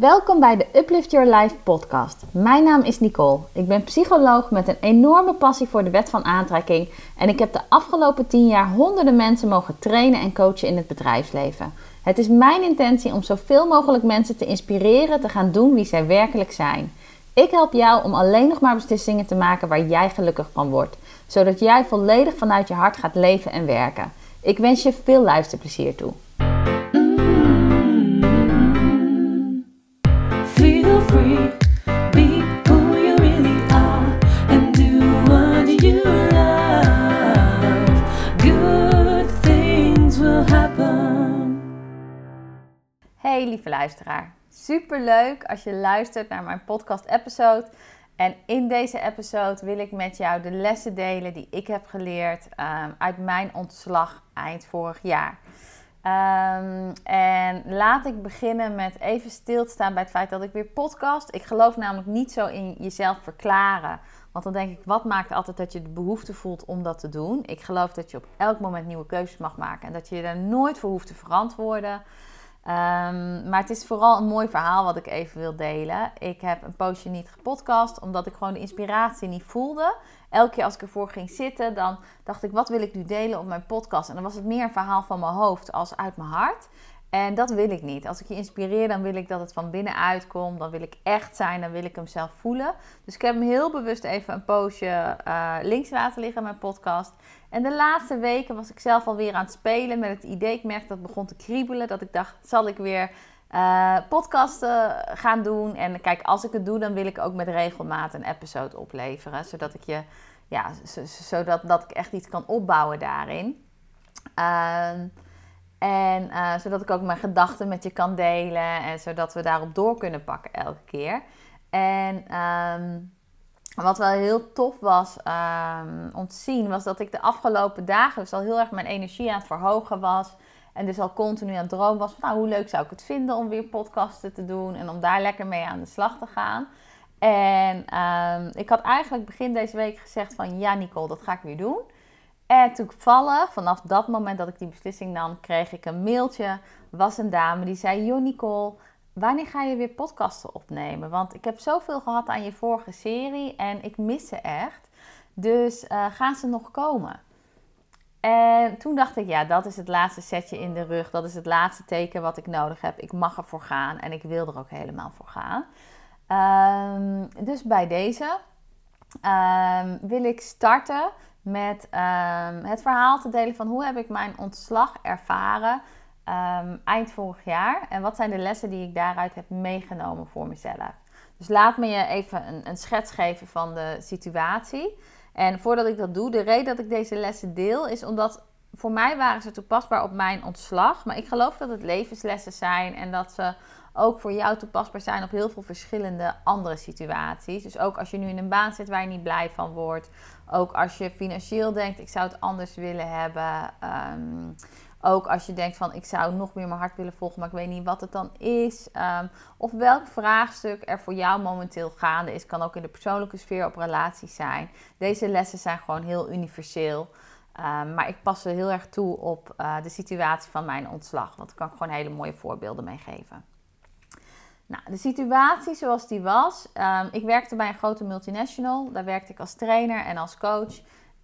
Welkom bij de Uplift Your Life podcast. Mijn naam is Nicole. Ik ben psycholoog met een enorme passie voor de wet van aantrekking en ik heb de afgelopen 10 jaar honderden mensen mogen trainen en coachen in het bedrijfsleven. Het is mijn intentie om zoveel mogelijk mensen te inspireren te gaan doen wie zij werkelijk zijn. Ik help jou om alleen nog maar beslissingen te maken waar jij gelukkig van wordt, zodat jij volledig vanuit je hart gaat leven en werken. Ik wens je veel luisterplezier toe. Be who you really are, and do what you love. Good things will happen. Hey lieve luisteraar, super leuk als je luistert naar mijn podcast episode. En in deze episode wil ik met jou de lessen delen die ik heb geleerd ehm, uit mijn ontslag eind vorig jaar. Ehm, en laat ik beginnen met even stil te staan bij het feit dat ik weer podcast. Ik geloof namelijk niet zo in jezelf verklaren. Want dan denk ik, wat maakt altijd dat je de behoefte voelt om dat te doen? Ik geloof dat je op elk moment nieuwe keuzes mag maken en dat je je daar nooit voor hoeft te verantwoorden. Ehm, maar het is vooral een mooi verhaal wat ik even wil delen. Ik heb een poosje niet gepodcast, omdat ik gewoon de inspiratie niet voelde. Elke keer als ik ervoor ging zitten, dan dacht ik, wat wil ik nu delen op mijn podcast? En dan was het meer een verhaal van mijn hoofd als uit mijn hart. En dat wil ik niet. Als ik je inspireer, dan wil ik dat het van binnenuit komt. Dan wil ik echt zijn, dan wil ik hem zelf voelen. Dus ik heb hem heel bewust even een poosje uh, links laten liggen, mijn podcast. En de laatste weken was ik zelf alweer aan het spelen met het idee. Ik merkte dat het begon te kriebelen. Dat ik dacht, zal ik weer uh, podcasten gaan doen? En kijk, als ik het doe, dan wil ik ook met regelmaat een episode opleveren. Zodat ik je, ja, zodat dat ik echt iets kan opbouwen daarin. Uh, en uh, zodat ik ook mijn gedachten met je kan delen. En zodat we daarop door kunnen pakken elke keer. En um, wat wel heel tof was um, om te zien, was dat ik de afgelopen dagen dus al heel erg mijn energie aan het verhogen was. En dus al continu aan het dromen was van nou, hoe leuk zou ik het vinden om weer podcasten te doen. En om daar lekker mee aan de slag te gaan. En um, ik had eigenlijk begin deze week gezegd van ja Nicole, dat ga ik weer doen. En toevallig, vanaf dat moment dat ik die beslissing nam, kreeg ik een mailtje. Was een dame die zei: Joh, Nicole, wanneer ga je weer podcasten opnemen? Want ik heb zoveel gehad aan je vorige serie en ik mis ze echt. Dus uh, gaan ze nog komen? En toen dacht ik, ja, dat is het laatste setje in de rug. Dat is het laatste teken wat ik nodig heb. Ik mag ervoor gaan en ik wil er ook helemaal voor gaan. Um, dus bij deze um, wil ik starten met um, het verhaal te delen van hoe heb ik mijn ontslag ervaren eind vorig jaar en wat zijn de lessen die ik daaruit heb meegenomen voor mezelf. Dus laat me je even een, een schets geven van de situatie. En voordat ik dat doe, de reden dat ik deze lessen deel is omdat voor mij waren ze toepasbaar op mijn ontslag. Maar ik geloof dat het levenslessen zijn en dat ze ook voor jou toepasbaar zijn op heel veel verschillende andere situaties. Dus ook als je nu in een baan zit waar je niet blij van wordt. Ook als je financieel denkt, ik zou het anders willen hebben. Um, ook als je denkt van, ik zou nog meer mijn hart willen volgen, maar ik weet niet wat het dan is. Um, of welk vraagstuk er voor jou momenteel gaande is. Kan ook in de persoonlijke sfeer op relaties zijn. Deze lessen zijn gewoon heel universeel. Um, maar ik pas ze heel erg toe op uh, de situatie van mijn ontslag. Want daar kan ik gewoon hele mooie voorbeelden mee geven. Nou, de situatie zoals die was. Um, ik werkte bij een grote multinational. Daar werkte ik als trainer en als coach.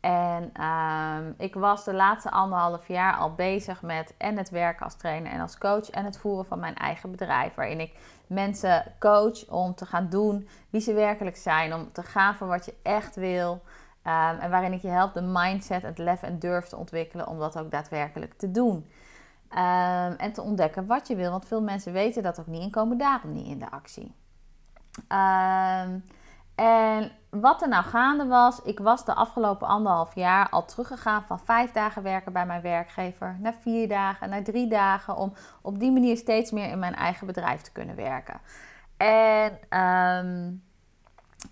En um, ik was de laatste anderhalf jaar al bezig met en het werken als trainer en als coach en het voeren van mijn eigen bedrijf. Waarin ik mensen coach om te gaan doen wie ze werkelijk zijn. Om te gaan voor wat je echt wil. Um, en waarin ik je help de mindset, het lef en durf te ontwikkelen om dat ook daadwerkelijk te doen. Um, en te ontdekken wat je wil. Want veel mensen weten dat ook niet en komen daarom niet in de actie. En wat er nou gaande was, ik was de afgelopen anderhalf jaar al teruggegaan van vijf dagen werken bij mijn werkgever naar vier dagen, naar drie dagen, om op die manier steeds meer in mijn eigen bedrijf te kunnen werken. En um,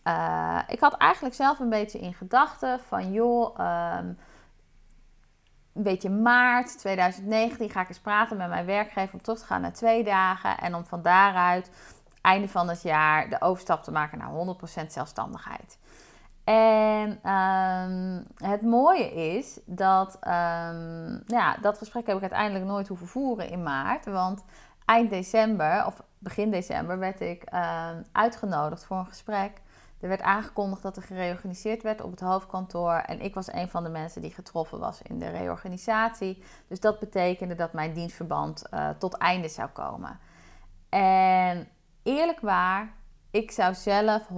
uh, ik had eigenlijk zelf een beetje in gedachten van joh, um, een beetje maart 2019 ga ik eens praten met mijn werkgever om terug te gaan naar twee dagen en om van daaruit einde van het jaar de overstap te maken naar 100% zelfstandigheid. En um, het mooie is dat um, ja, dat gesprek heb ik uiteindelijk nooit hoeven voeren in maart. Want eind december, of begin december, werd ik eh, uitgenodigd voor een gesprek. Er werd aangekondigd dat er gereorganiseerd werd op het hoofdkantoor. En ik was een van de mensen die getroffen was in de reorganisatie. Dus dat betekende dat mijn dienstverband uh, tot einde zou komen. En eerlijk waar, ik zou zelf 100%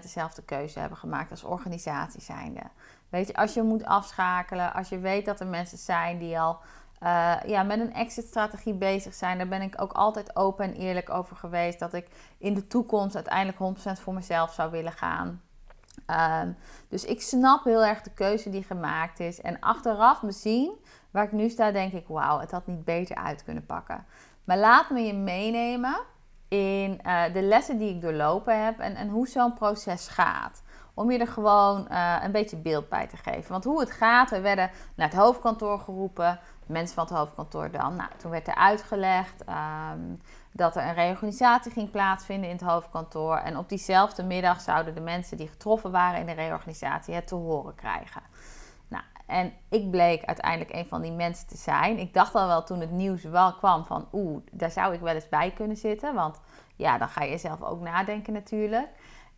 dezelfde keuze hebben gemaakt als organisatie zijnde. Weet je, als je moet afschakelen, als je weet dat er mensen zijn die al uh, ja, met een exit-strategie bezig zijn, daar ben ik ook altijd open en eerlijk over geweest. Dat ik in de toekomst uiteindelijk 100% voor mezelf zou willen gaan. Um, dus ik snap heel erg de keuze die gemaakt is. En achteraf bezien, waar ik nu sta, denk ik: wauw, het had niet beter uit kunnen pakken. Maar laat me je meenemen in uh, de lessen die ik doorlopen heb en, en hoe zo'n proces gaat. Om je er gewoon uh, een beetje beeld bij te geven. Want hoe het gaat, we werden naar het hoofdkantoor geroepen. Mensen van het hoofdkantoor dan. Nou, toen werd er uitgelegd um, dat er een reorganisatie ging plaatsvinden in het hoofdkantoor. En op diezelfde middag zouden de mensen die getroffen waren in de reorganisatie het te horen krijgen. En ik bleek uiteindelijk een van die mensen te zijn. Ik dacht al wel toen het nieuws wel kwam van oeh, daar zou ik wel eens bij kunnen zitten. Want ja, dan ga je zelf ook nadenken natuurlijk.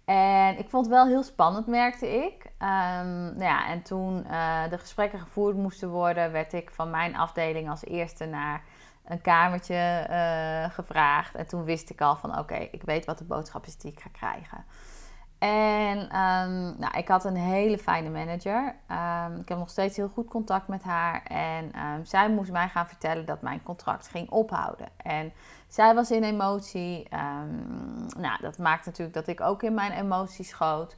En ik vond het wel heel spannend, merkte ik. Um, nou ja, en toen uh, de gesprekken gevoerd moesten worden, werd ik van mijn afdeling als eerste naar een kamertje uh, gevraagd. En toen wist ik al van oké, ik weet wat de boodschap is die ik ga krijgen. En um, nou, ik had een hele fijne manager. Um, ik heb nog steeds heel goed contact met haar. En zij moest mij gaan vertellen dat mijn contract ging ophouden. En zij was in emotie. Nou, dat maakt natuurlijk dat ik ook in mijn emoties schoot.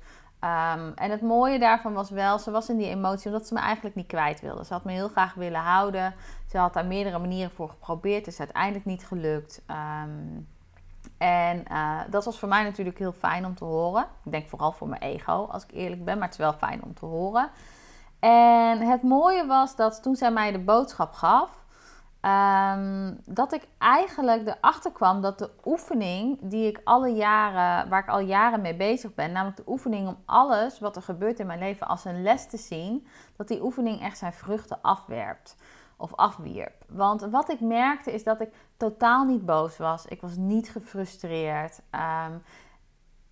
En het mooie daarvan was wel, ze was in die emotie omdat ze me eigenlijk niet kwijt wilde. Ze had me heel graag willen houden. Ze had daar meerdere manieren voor geprobeerd. Het is uiteindelijk niet gelukt. En uh, dat was voor mij natuurlijk heel fijn om te horen. Ik denk vooral voor mijn ego, als ik eerlijk ben. Maar het is wel fijn om te horen. En het mooie was dat toen zij mij de boodschap gaf, Um, dat ik eigenlijk erachter kwam dat de oefening die ik alle jaren, waar ik al jaren mee bezig ben, namelijk de oefening om alles wat er gebeurt in mijn leven als een les te zien, dat die oefening echt zijn vruchten afwerpt of afwierp. Want wat ik merkte is dat ik totaal niet boos was. Ik was niet gefrustreerd. Um,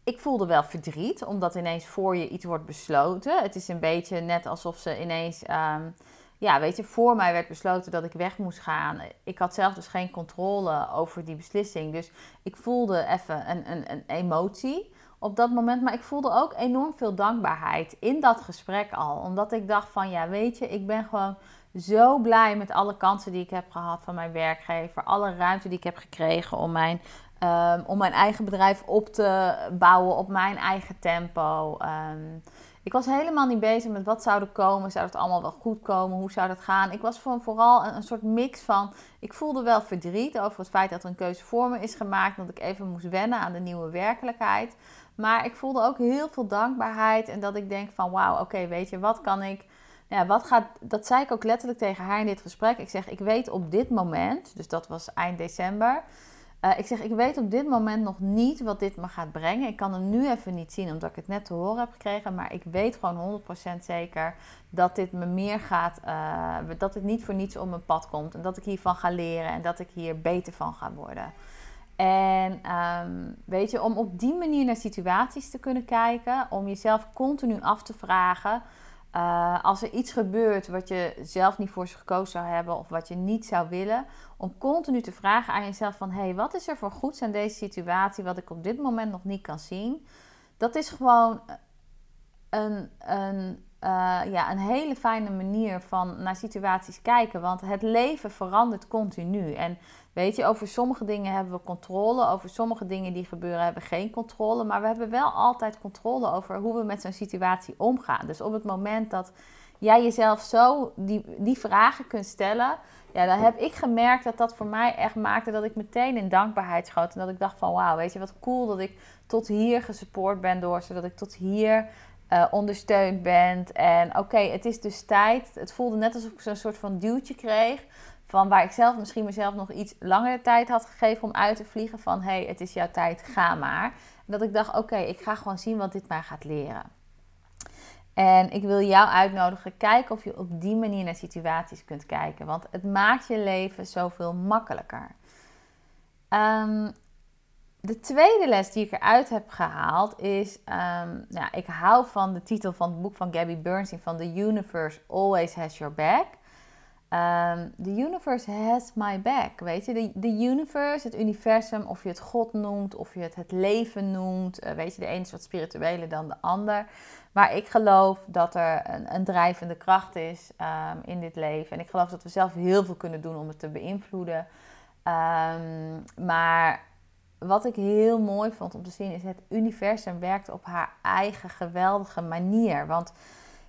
ik voelde wel verdriet, omdat ineens voor je iets wordt besloten. Het is een beetje net alsof ze ineens. Um, ja, weet je, voor mij werd besloten dat ik weg moest gaan. Ik had zelf dus geen controle over die beslissing. Dus ik voelde even een, een, een emotie op dat moment. Maar ik voelde ook enorm veel dankbaarheid in dat gesprek al. Omdat ik dacht van, ja, weet je, ik ben gewoon zo blij met alle kansen die ik heb gehad van mijn werkgever. Alle ruimte die ik heb gekregen om mijn, um, om mijn eigen bedrijf op te bouwen op mijn eigen tempo. Um, ik was helemaal niet bezig met wat zou er komen. Zou het allemaal wel goed komen? Hoe zou dat gaan? Ik was vooral een, soort mix van. Ik voelde wel verdriet over het feit dat er een keuze voor me is gemaakt. Dat ik even moest wennen aan de nieuwe werkelijkheid. Maar ik voelde ook heel veel dankbaarheid. En dat ik denk van wauw, oké, weet je, wat kan ik. Ja, wat gaat, dat zei ik ook letterlijk tegen haar in dit gesprek. Ik zeg, ik weet op dit moment, dus dat was eind december. Uh, ik zeg, ik weet op dit moment nog niet wat dit me gaat brengen. Ik kan hem nu even niet zien, omdat ik het net te horen heb gekregen. Maar ik weet gewoon 100% zeker dat dit me meer gaat. Uh, dat het niet voor niets op mijn pad komt. En dat ik hiervan ga leren en dat ik hier beter van ga worden. En um, weet je, om op die manier naar situaties te kunnen kijken, om jezelf continu af te vragen. Uh, als er iets gebeurt wat je zelf niet voor gekozen zou hebben of wat je niet zou willen, om continu te vragen aan jezelf van hé, hey, wat is er voor goeds aan deze situatie wat ik op dit moment nog niet kan zien? Dat is gewoon een, een, uh, ja, een hele fijne manier van naar situaties kijken, want het leven verandert continu. En weet je, over sommige dingen hebben we controle, over sommige dingen die gebeuren hebben we geen controle, maar we hebben wel altijd controle over hoe we met zo'n situatie omgaan. Dus op het moment dat jij jezelf zo die, die vragen kunt stellen, ja, dan heb ik gemerkt dat dat voor mij echt maakte dat ik meteen in dankbaarheid schoot. En dat ik dacht van wauw, weet je wat cool dat ik tot hier gesupport ben door, zodat ik tot hier uh, ondersteund ben. En oké, het is dus tijd. Het voelde net alsof ik zo'n soort van duwtje kreeg. Van waar ik zelf misschien mezelf nog iets langer tijd had gegeven om uit te vliegen. Van hé, hey, het is jouw tijd, ga maar. Dat ik dacht, oké, ik ga gewoon zien wat dit mij gaat leren. En ik wil jou uitnodigen, kijk of je op die manier naar situaties kunt kijken. Want het maakt je leven zoveel makkelijker. Um, de tweede les die ik eruit heb gehaald is, ehm, nou, ik hou van de titel van het boek van Gabby Bernstein van The Universe Always Has Your Back. Um, the universe has my back, weet je. De, universe, het universum, of je het God noemt, of je het het leven noemt. Uh, weet je, de een is wat spiritueler dan de ander. Maar ik geloof dat er een, een drijvende kracht is um, in dit leven. En ik geloof dat we zelf heel veel kunnen doen om het te beïnvloeden. Um, maar wat ik heel mooi vond om te zien is het universum werkt op haar eigen geweldige manier. Want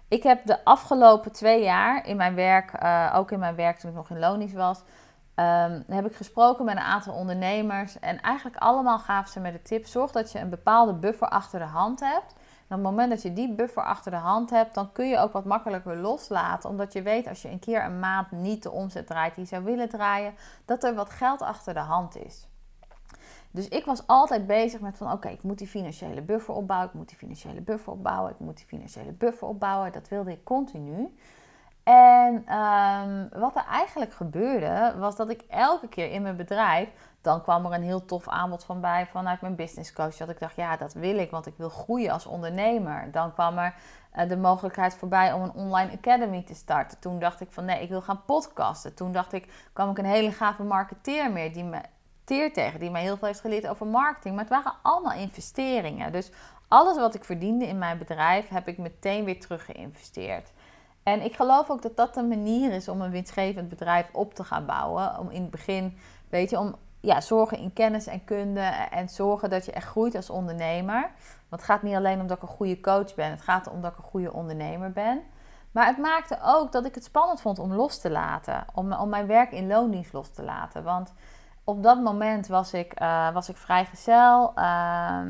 ik heb de afgelopen twee jaar in mijn werk, uh, ook in mijn werk toen ik nog in Lonisch was, um, heb ik gesproken met een aantal ondernemers. En eigenlijk allemaal gaven ze me de tip: zorg dat je een bepaalde buffer achter de hand hebt. En op het moment dat je die buffer achter de hand hebt, dan kun je ook wat makkelijker loslaten. Omdat je weet als je een keer een maand niet de omzet draait die je zou willen draaien, dat er wat geld achter de hand is. Dus ik was altijd bezig met van oké, ik moet die financiële buffer opbouwen, ik moet die financiële buffer opbouwen, ik moet die financiële buffer opbouwen. Dat wilde ik continu. En ehm, wat er eigenlijk gebeurde, was dat ik elke keer in mijn bedrijf, dan kwam er een heel tof aanbod van bij vanuit mijn business coach. Dat ik dacht, ja, dat wil ik, want ik wil groeien als ondernemer. Dan kwam er uh, de mogelijkheid voorbij om een online academy te starten. Toen dacht ik van nee, ik wil gaan podcasten. Toen dacht ik, kwam ik een hele gave marketeer meer die me tegen, die mij heel veel heeft geleerd over marketing. Maar het waren allemaal investeringen. Dus alles wat ik verdiende in mijn bedrijf heb ik meteen weer terug geïnvesteerd. En ik geloof ook dat dat de manier is om een winstgevend bedrijf op te gaan bouwen. Om in het begin, weet je, om ja, zorgen in kennis en kunde en zorgen dat je echt groeit als ondernemer. Want het gaat niet alleen om dat ik een goede coach ben, het gaat om dat ik een goede ondernemer ben. Maar het maakte ook dat ik het spannend vond om los te laten, om, om mijn werk in loondienst los te laten. Want op dat moment was ik, uh, was ik vrijgezel. Uh,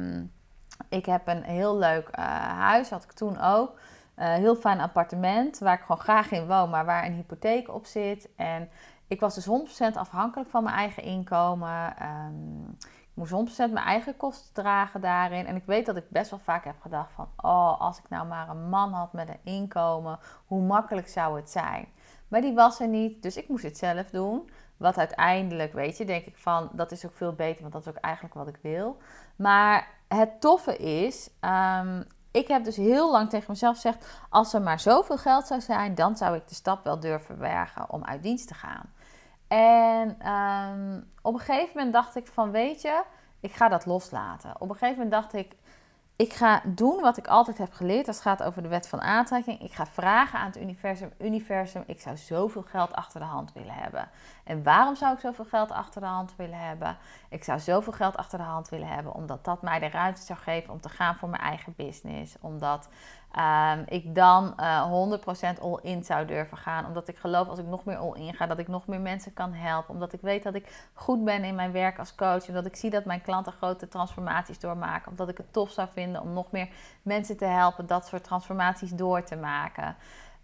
ik heb een heel leuk uh, huis, had ik toen ook. Uh, heel fijn appartement waar ik gewoon graag in woon, maar waar een hypotheek op zit. En ik was dus 100% afhankelijk van mijn eigen inkomen. Um, ik moest 100% mijn eigen kosten dragen daarin. En ik weet dat ik best wel vaak heb gedacht van... oh, als ik nou maar een man had met een inkomen, hoe makkelijk zou het zijn? Maar die was er niet, dus ik moest het zelf doen. Wat uiteindelijk, weet je, denk ik van dat is ook veel beter, want dat is ook eigenlijk wat ik wil. Maar het toffe is, um, ik heb dus heel lang tegen mezelf gezegd: als er maar zoveel geld zou zijn, dan zou ik de stap wel durven bergen om uit dienst te gaan. En um, op een gegeven moment dacht ik van, weet je, ik ga dat loslaten. Op een gegeven moment dacht ik, ik ga doen wat ik altijd heb geleerd. Dat gaat over de wet van aantrekking. Ik ga vragen aan het universum. Universum, ik zou zoveel geld achter de hand willen hebben. En waarom zou ik zoveel geld achter de hand willen hebben? Ik zou zoveel geld achter de hand willen hebben omdat dat mij de ruimte zou geven om te gaan voor mijn eigen business. Omdat um, ik dan uh, eh, 100% all-in zou durven gaan. Omdat ik geloof als ik nog meer all-in ga, dat ik nog meer mensen kan helpen. Omdat ik weet dat ik goed ben in mijn werk als coach. Omdat ik zie dat mijn klanten grote transformaties doormaken. Omdat ik het tof zou vinden om nog meer mensen te helpen dat soort transformaties door te maken.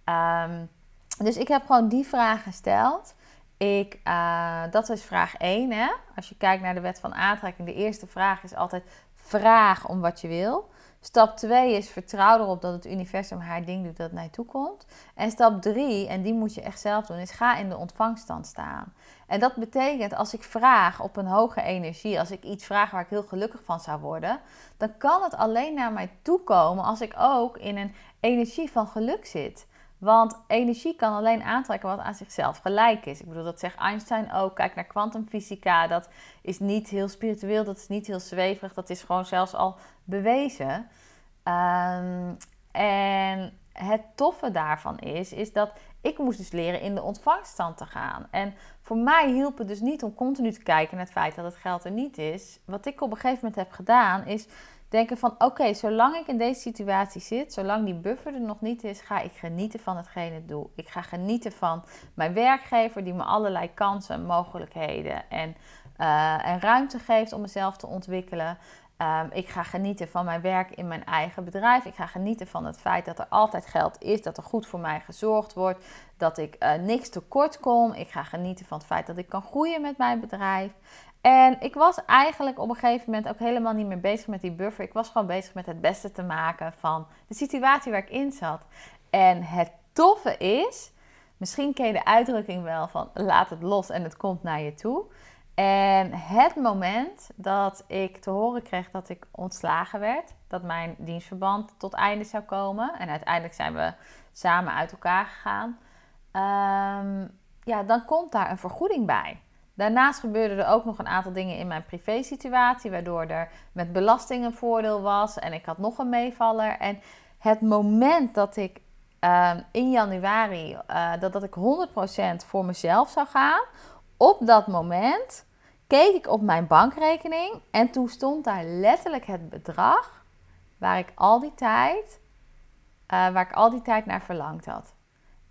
Um, dus ik heb gewoon die vraag gesteld. Ik, uh, dat is vraag 1. Hè? Als je kijkt naar de wet van aantrekking, de eerste vraag is altijd vraag om wat je wil. Stap 2 is vertrouw erop dat het universum haar ding doet dat het naar je toe komt. En stap 3, en die moet je echt zelf doen, is ga in de ontvangststand staan. En dat betekent als ik vraag op een hoge energie, als ik iets vraag waar ik heel gelukkig van zou worden, dan kan het alleen naar mij toe komen als ik ook in een energie van geluk zit. Want energie kan alleen aantrekken wat aan zichzelf gelijk is. Ik bedoel, dat zegt Einstein ook. Kijk naar kwantumfysica. Dat is niet heel spiritueel, dat is niet heel zweverig. Dat is gewoon zelfs al bewezen. Um, en het toffe daarvan is, is dat ik moest dus leren in de ontvangststand te gaan. En voor mij hielp het dus niet om continu te kijken naar het feit dat het geld er niet is. Wat ik op een gegeven moment heb gedaan, is denken van oké, zolang ik in deze situatie zit, zolang die buffer er nog niet is, ga ik genieten van hetgene doe. Ik ga genieten van mijn werkgever die me allerlei kansen, mogelijkheden en, uh, en ruimte geeft om mezelf te ontwikkelen. Um, ik ga genieten van mijn werk in mijn eigen bedrijf. Ik ga genieten van het feit dat er altijd geld is, dat er goed voor mij gezorgd wordt, dat ik uh, niks tekort kom. Ik ga genieten van het feit dat ik kan groeien met mijn bedrijf. En ik was eigenlijk op een gegeven moment ook helemaal niet meer bezig met die buffer. Ik was gewoon bezig met het beste te maken van de situatie waar ik in zat. En het toffe is, misschien ken je de uitdrukking wel van laat het los en het komt naar je toe. En het moment dat ik te horen kreeg dat ik ontslagen werd, dat mijn dienstverband tot einde zou komen, en uiteindelijk zijn we samen uit elkaar gegaan, ehm, ja, dan komt daar een vergoeding bij. Daarnaast gebeurden er ook nog een aantal dingen in mijn privésituatie, waardoor er met belasting een voordeel was en ik had nog een meevaller. En het moment dat ik ehm, in januari, uh, dat, dat ik 100% voor mezelf zou gaan, op dat moment keek ik op mijn bankrekening en toen stond daar letterlijk het bedrag waar ik al die tijd, uh, waar ik al die tijd naar verlangd had.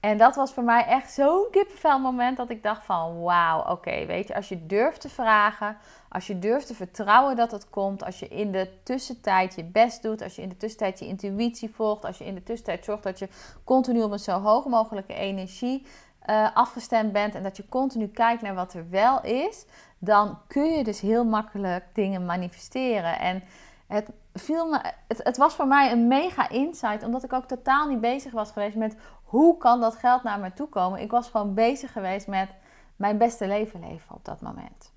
En dat was voor mij echt zo'n kippenvel moment dat ik dacht van wauw, oké, weet je, als je durft te vragen, als je durft te vertrouwen dat het komt, als je in de tussentijd je best doet, als je in de tussentijd je intuïtie volgt, als je in de tussentijd zorgt dat je continu op een zo hoog mogelijke energie uh, afgestemd bent en dat je continu kijkt naar wat er wel is, dan kun je dus heel makkelijk dingen manifesteren. En het, viel me, het, het was voor mij een mega insight, omdat ik ook totaal niet bezig was geweest met hoe kan dat geld naar me toe komen. Ik was gewoon bezig geweest met mijn beste leven leven op dat moment.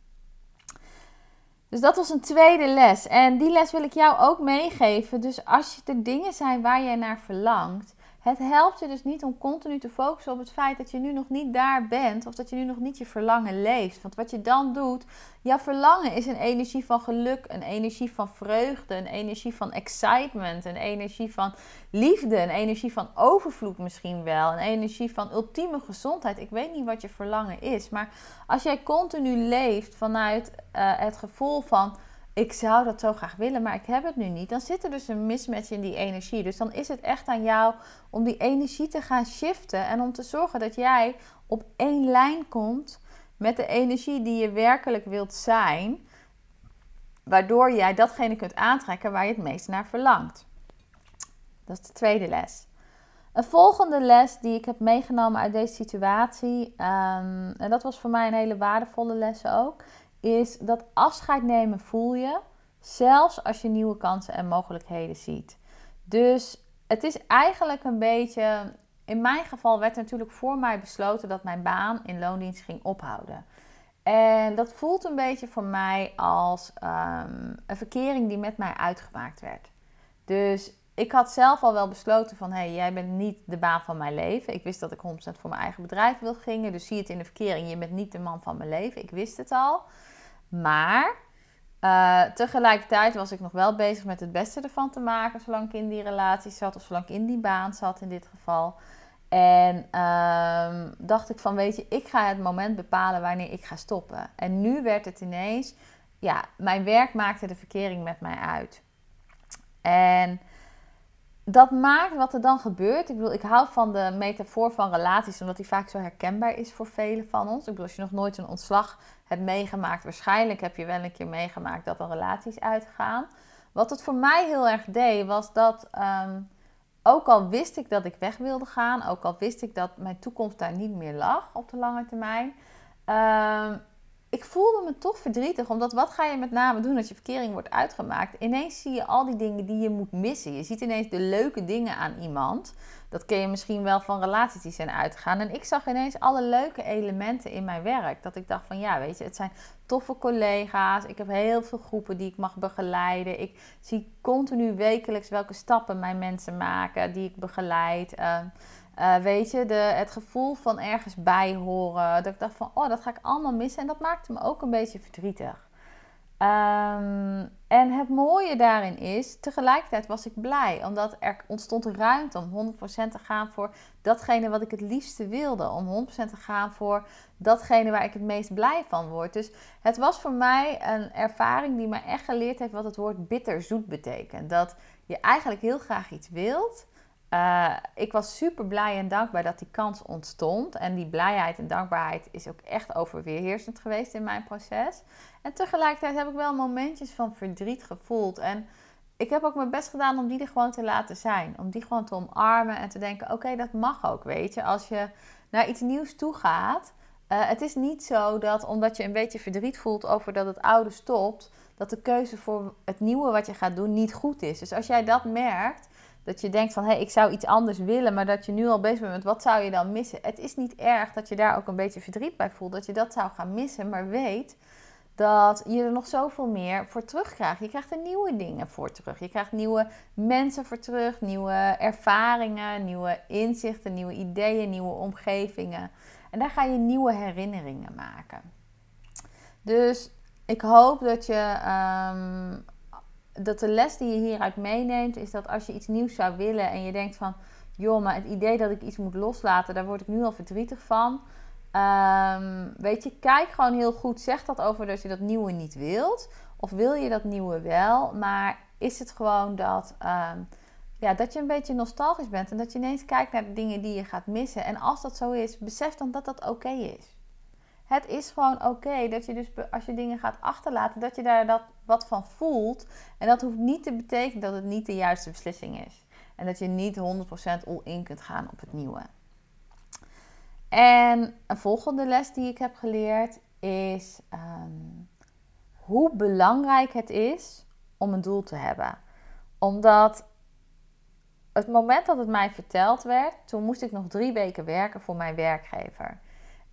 Dus dat was een tweede les. En die les wil ik jou ook meegeven. Dus als er dingen zijn waar jij naar verlangt, het helpt je dus niet om continu te focussen op het feit dat je nu nog niet daar bent of dat je nu nog niet je verlangen leeft. Want wat je dan doet, jouw verlangen is een energie van geluk, een energie van vreugde, een energie van excitement, een energie van liefde, een energie van overvloed misschien wel, een energie van ultieme gezondheid. Ik weet niet wat je verlangen is, maar als jij continu leeft vanuit uh, het gevoel van ik zou dat zo graag willen, maar ik heb het nu niet. Dan zit er dus een mismatch in die energie. Dus dan is het echt aan jou om die energie te gaan shiften en om te zorgen dat jij op één lijn komt met de energie die je werkelijk wilt zijn, waardoor jij datgene kunt aantrekken waar je het meest naar verlangt. Dat is de tweede les. Een volgende les die ik heb meegenomen uit deze situatie, um, en dat was voor mij een hele waardevolle les ook, is dat afscheid nemen voel je, zelfs als je nieuwe kansen en mogelijkheden ziet. Dus het is eigenlijk een beetje, in mijn geval werd natuurlijk voor mij besloten dat mijn baan in loondienst ging ophouden. En dat voelt een beetje voor mij als um, een verkering die met mij uitgemaakt werd. Dus ik had zelf al wel besloten van, hé, hey, jij bent niet de baan van mijn leven. Ik wist dat ik 100% voor mijn eigen bedrijf wil gingen. Dus zie het in de verkering, je bent niet de man van mijn leven. Ik wist het al. Maar uh, tegelijkertijd was ik nog wel bezig met het beste ervan te maken, zolang ik in die relatie zat of zolang ik in die baan zat in dit geval. En uh, dacht ik van, weet je, ik ga het moment bepalen wanneer ik ga stoppen. En nu werd het ineens, ja, mijn werk maakte de verkering met mij uit. En dat maakt wat er dan gebeurt. Ik bedoel, ik hou van de metafoor van relaties, omdat die vaak zo herkenbaar is voor velen van ons. Ik bedoel, als je nog nooit een ontslag meegemaakt, waarschijnlijk heb je wel een keer meegemaakt dat er relaties uitgaan. Wat het voor mij heel erg deed, was dat um, ook al wist ik dat ik weg wilde gaan, ook al wist ik dat mijn toekomst daar niet meer lag op de lange termijn, um, ik voelde me toch verdrietig. Omdat wat ga je met name doen als je verkering wordt uitgemaakt? Ineens zie je al die dingen die je moet missen. Je ziet ineens de leuke dingen aan iemand. Dat ken je misschien wel van relaties die zijn uitgegaan. En ik zag ineens alle leuke elementen in mijn werk. Dat ik dacht van ja, weet je, het zijn toffe collega's. Ik heb heel veel groepen die ik mag begeleiden. Ik zie continu wekelijks welke stappen mijn mensen maken die ik begeleid. Uh, uh, weet je, de, het gevoel van ergens bij horen. Dat ik dacht van, oh, dat ga ik allemaal missen. En dat maakte me ook een beetje verdrietig. Um, en het mooie daarin is, tegelijkertijd was ik blij. Omdat er ontstond ruimte om 100% te gaan voor datgene wat ik het liefste wilde. Om 100% te gaan voor datgene waar ik het meest blij van word. Dus het was voor mij een ervaring die me echt geleerd heeft wat het woord bitterzoet betekent. Dat je eigenlijk heel graag iets wilt... Uh, ik was super blij en dankbaar dat die kans ontstond. En die blijheid en dankbaarheid is ook echt overweerheersend geweest in mijn proces. En tegelijkertijd heb ik wel momentjes van verdriet gevoeld. En ik heb ook mijn best gedaan om die er gewoon te laten zijn. Om die gewoon te omarmen en te denken: oké, dat mag ook. Weet je, als je naar iets nieuws toe gaat. Uh, het is niet zo dat omdat je een beetje verdriet voelt over dat het oude stopt, dat de keuze voor het nieuwe wat je gaat doen niet goed is. Dus als jij dat merkt, dat je denkt van hé, hey, ik zou iets anders willen, maar dat je nu al bezig bent met wat zou je dan missen. Het is niet erg dat je daar ook een beetje verdriet bij voelt, dat je dat zou gaan missen, maar weet dat je er nog zoveel meer voor terugkrijgt. Je krijgt er nieuwe dingen voor terug. Je krijgt nieuwe mensen voor terug, nieuwe ervaringen, nieuwe inzichten, nieuwe ideeën, nieuwe omgevingen. En daar ga je nieuwe herinneringen maken. Dus ik hoop dat je ehm, dat de les die je hieruit meeneemt, is dat als je iets nieuws zou willen en je denkt van, joh, maar het idee dat ik iets moet loslaten, daar word ik nu al verdrietig van. Ehm, weet je, kijk gewoon heel goed. Zeg dat over dat je dat nieuwe niet wilt. Of wil je dat nieuwe wel, maar is het gewoon dat, ehm, ja, dat je een beetje nostalgisch bent en dat je ineens kijkt naar de dingen die je gaat missen. En als dat zo is, besef dan dat dat oké is. Het is gewoon oké dat je dus als je dingen gaat achterlaten, dat je daar dat wat van voelt. En dat hoeft niet te betekenen dat het niet de juiste beslissing is. En dat je niet 100% all-in kunt gaan op het nieuwe. En een volgende les die ik heb geleerd is ehm, hoe belangrijk het is om een doel te hebben. Omdat het moment dat het mij verteld werd, toen moest ik nog drie weken werken voor mijn werkgever.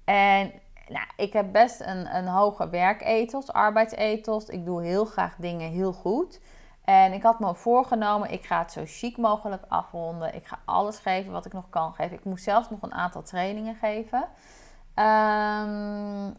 En nou, ik heb best een, een hoge werkethos, arbeidsethos. Ik doe heel graag dingen heel goed. En ik had me voorgenomen, ik ga het zo chic mogelijk afronden. Ik ga alles geven wat ik nog kan geven. Ik moest zelfs nog een aantal trainingen geven. Ehm,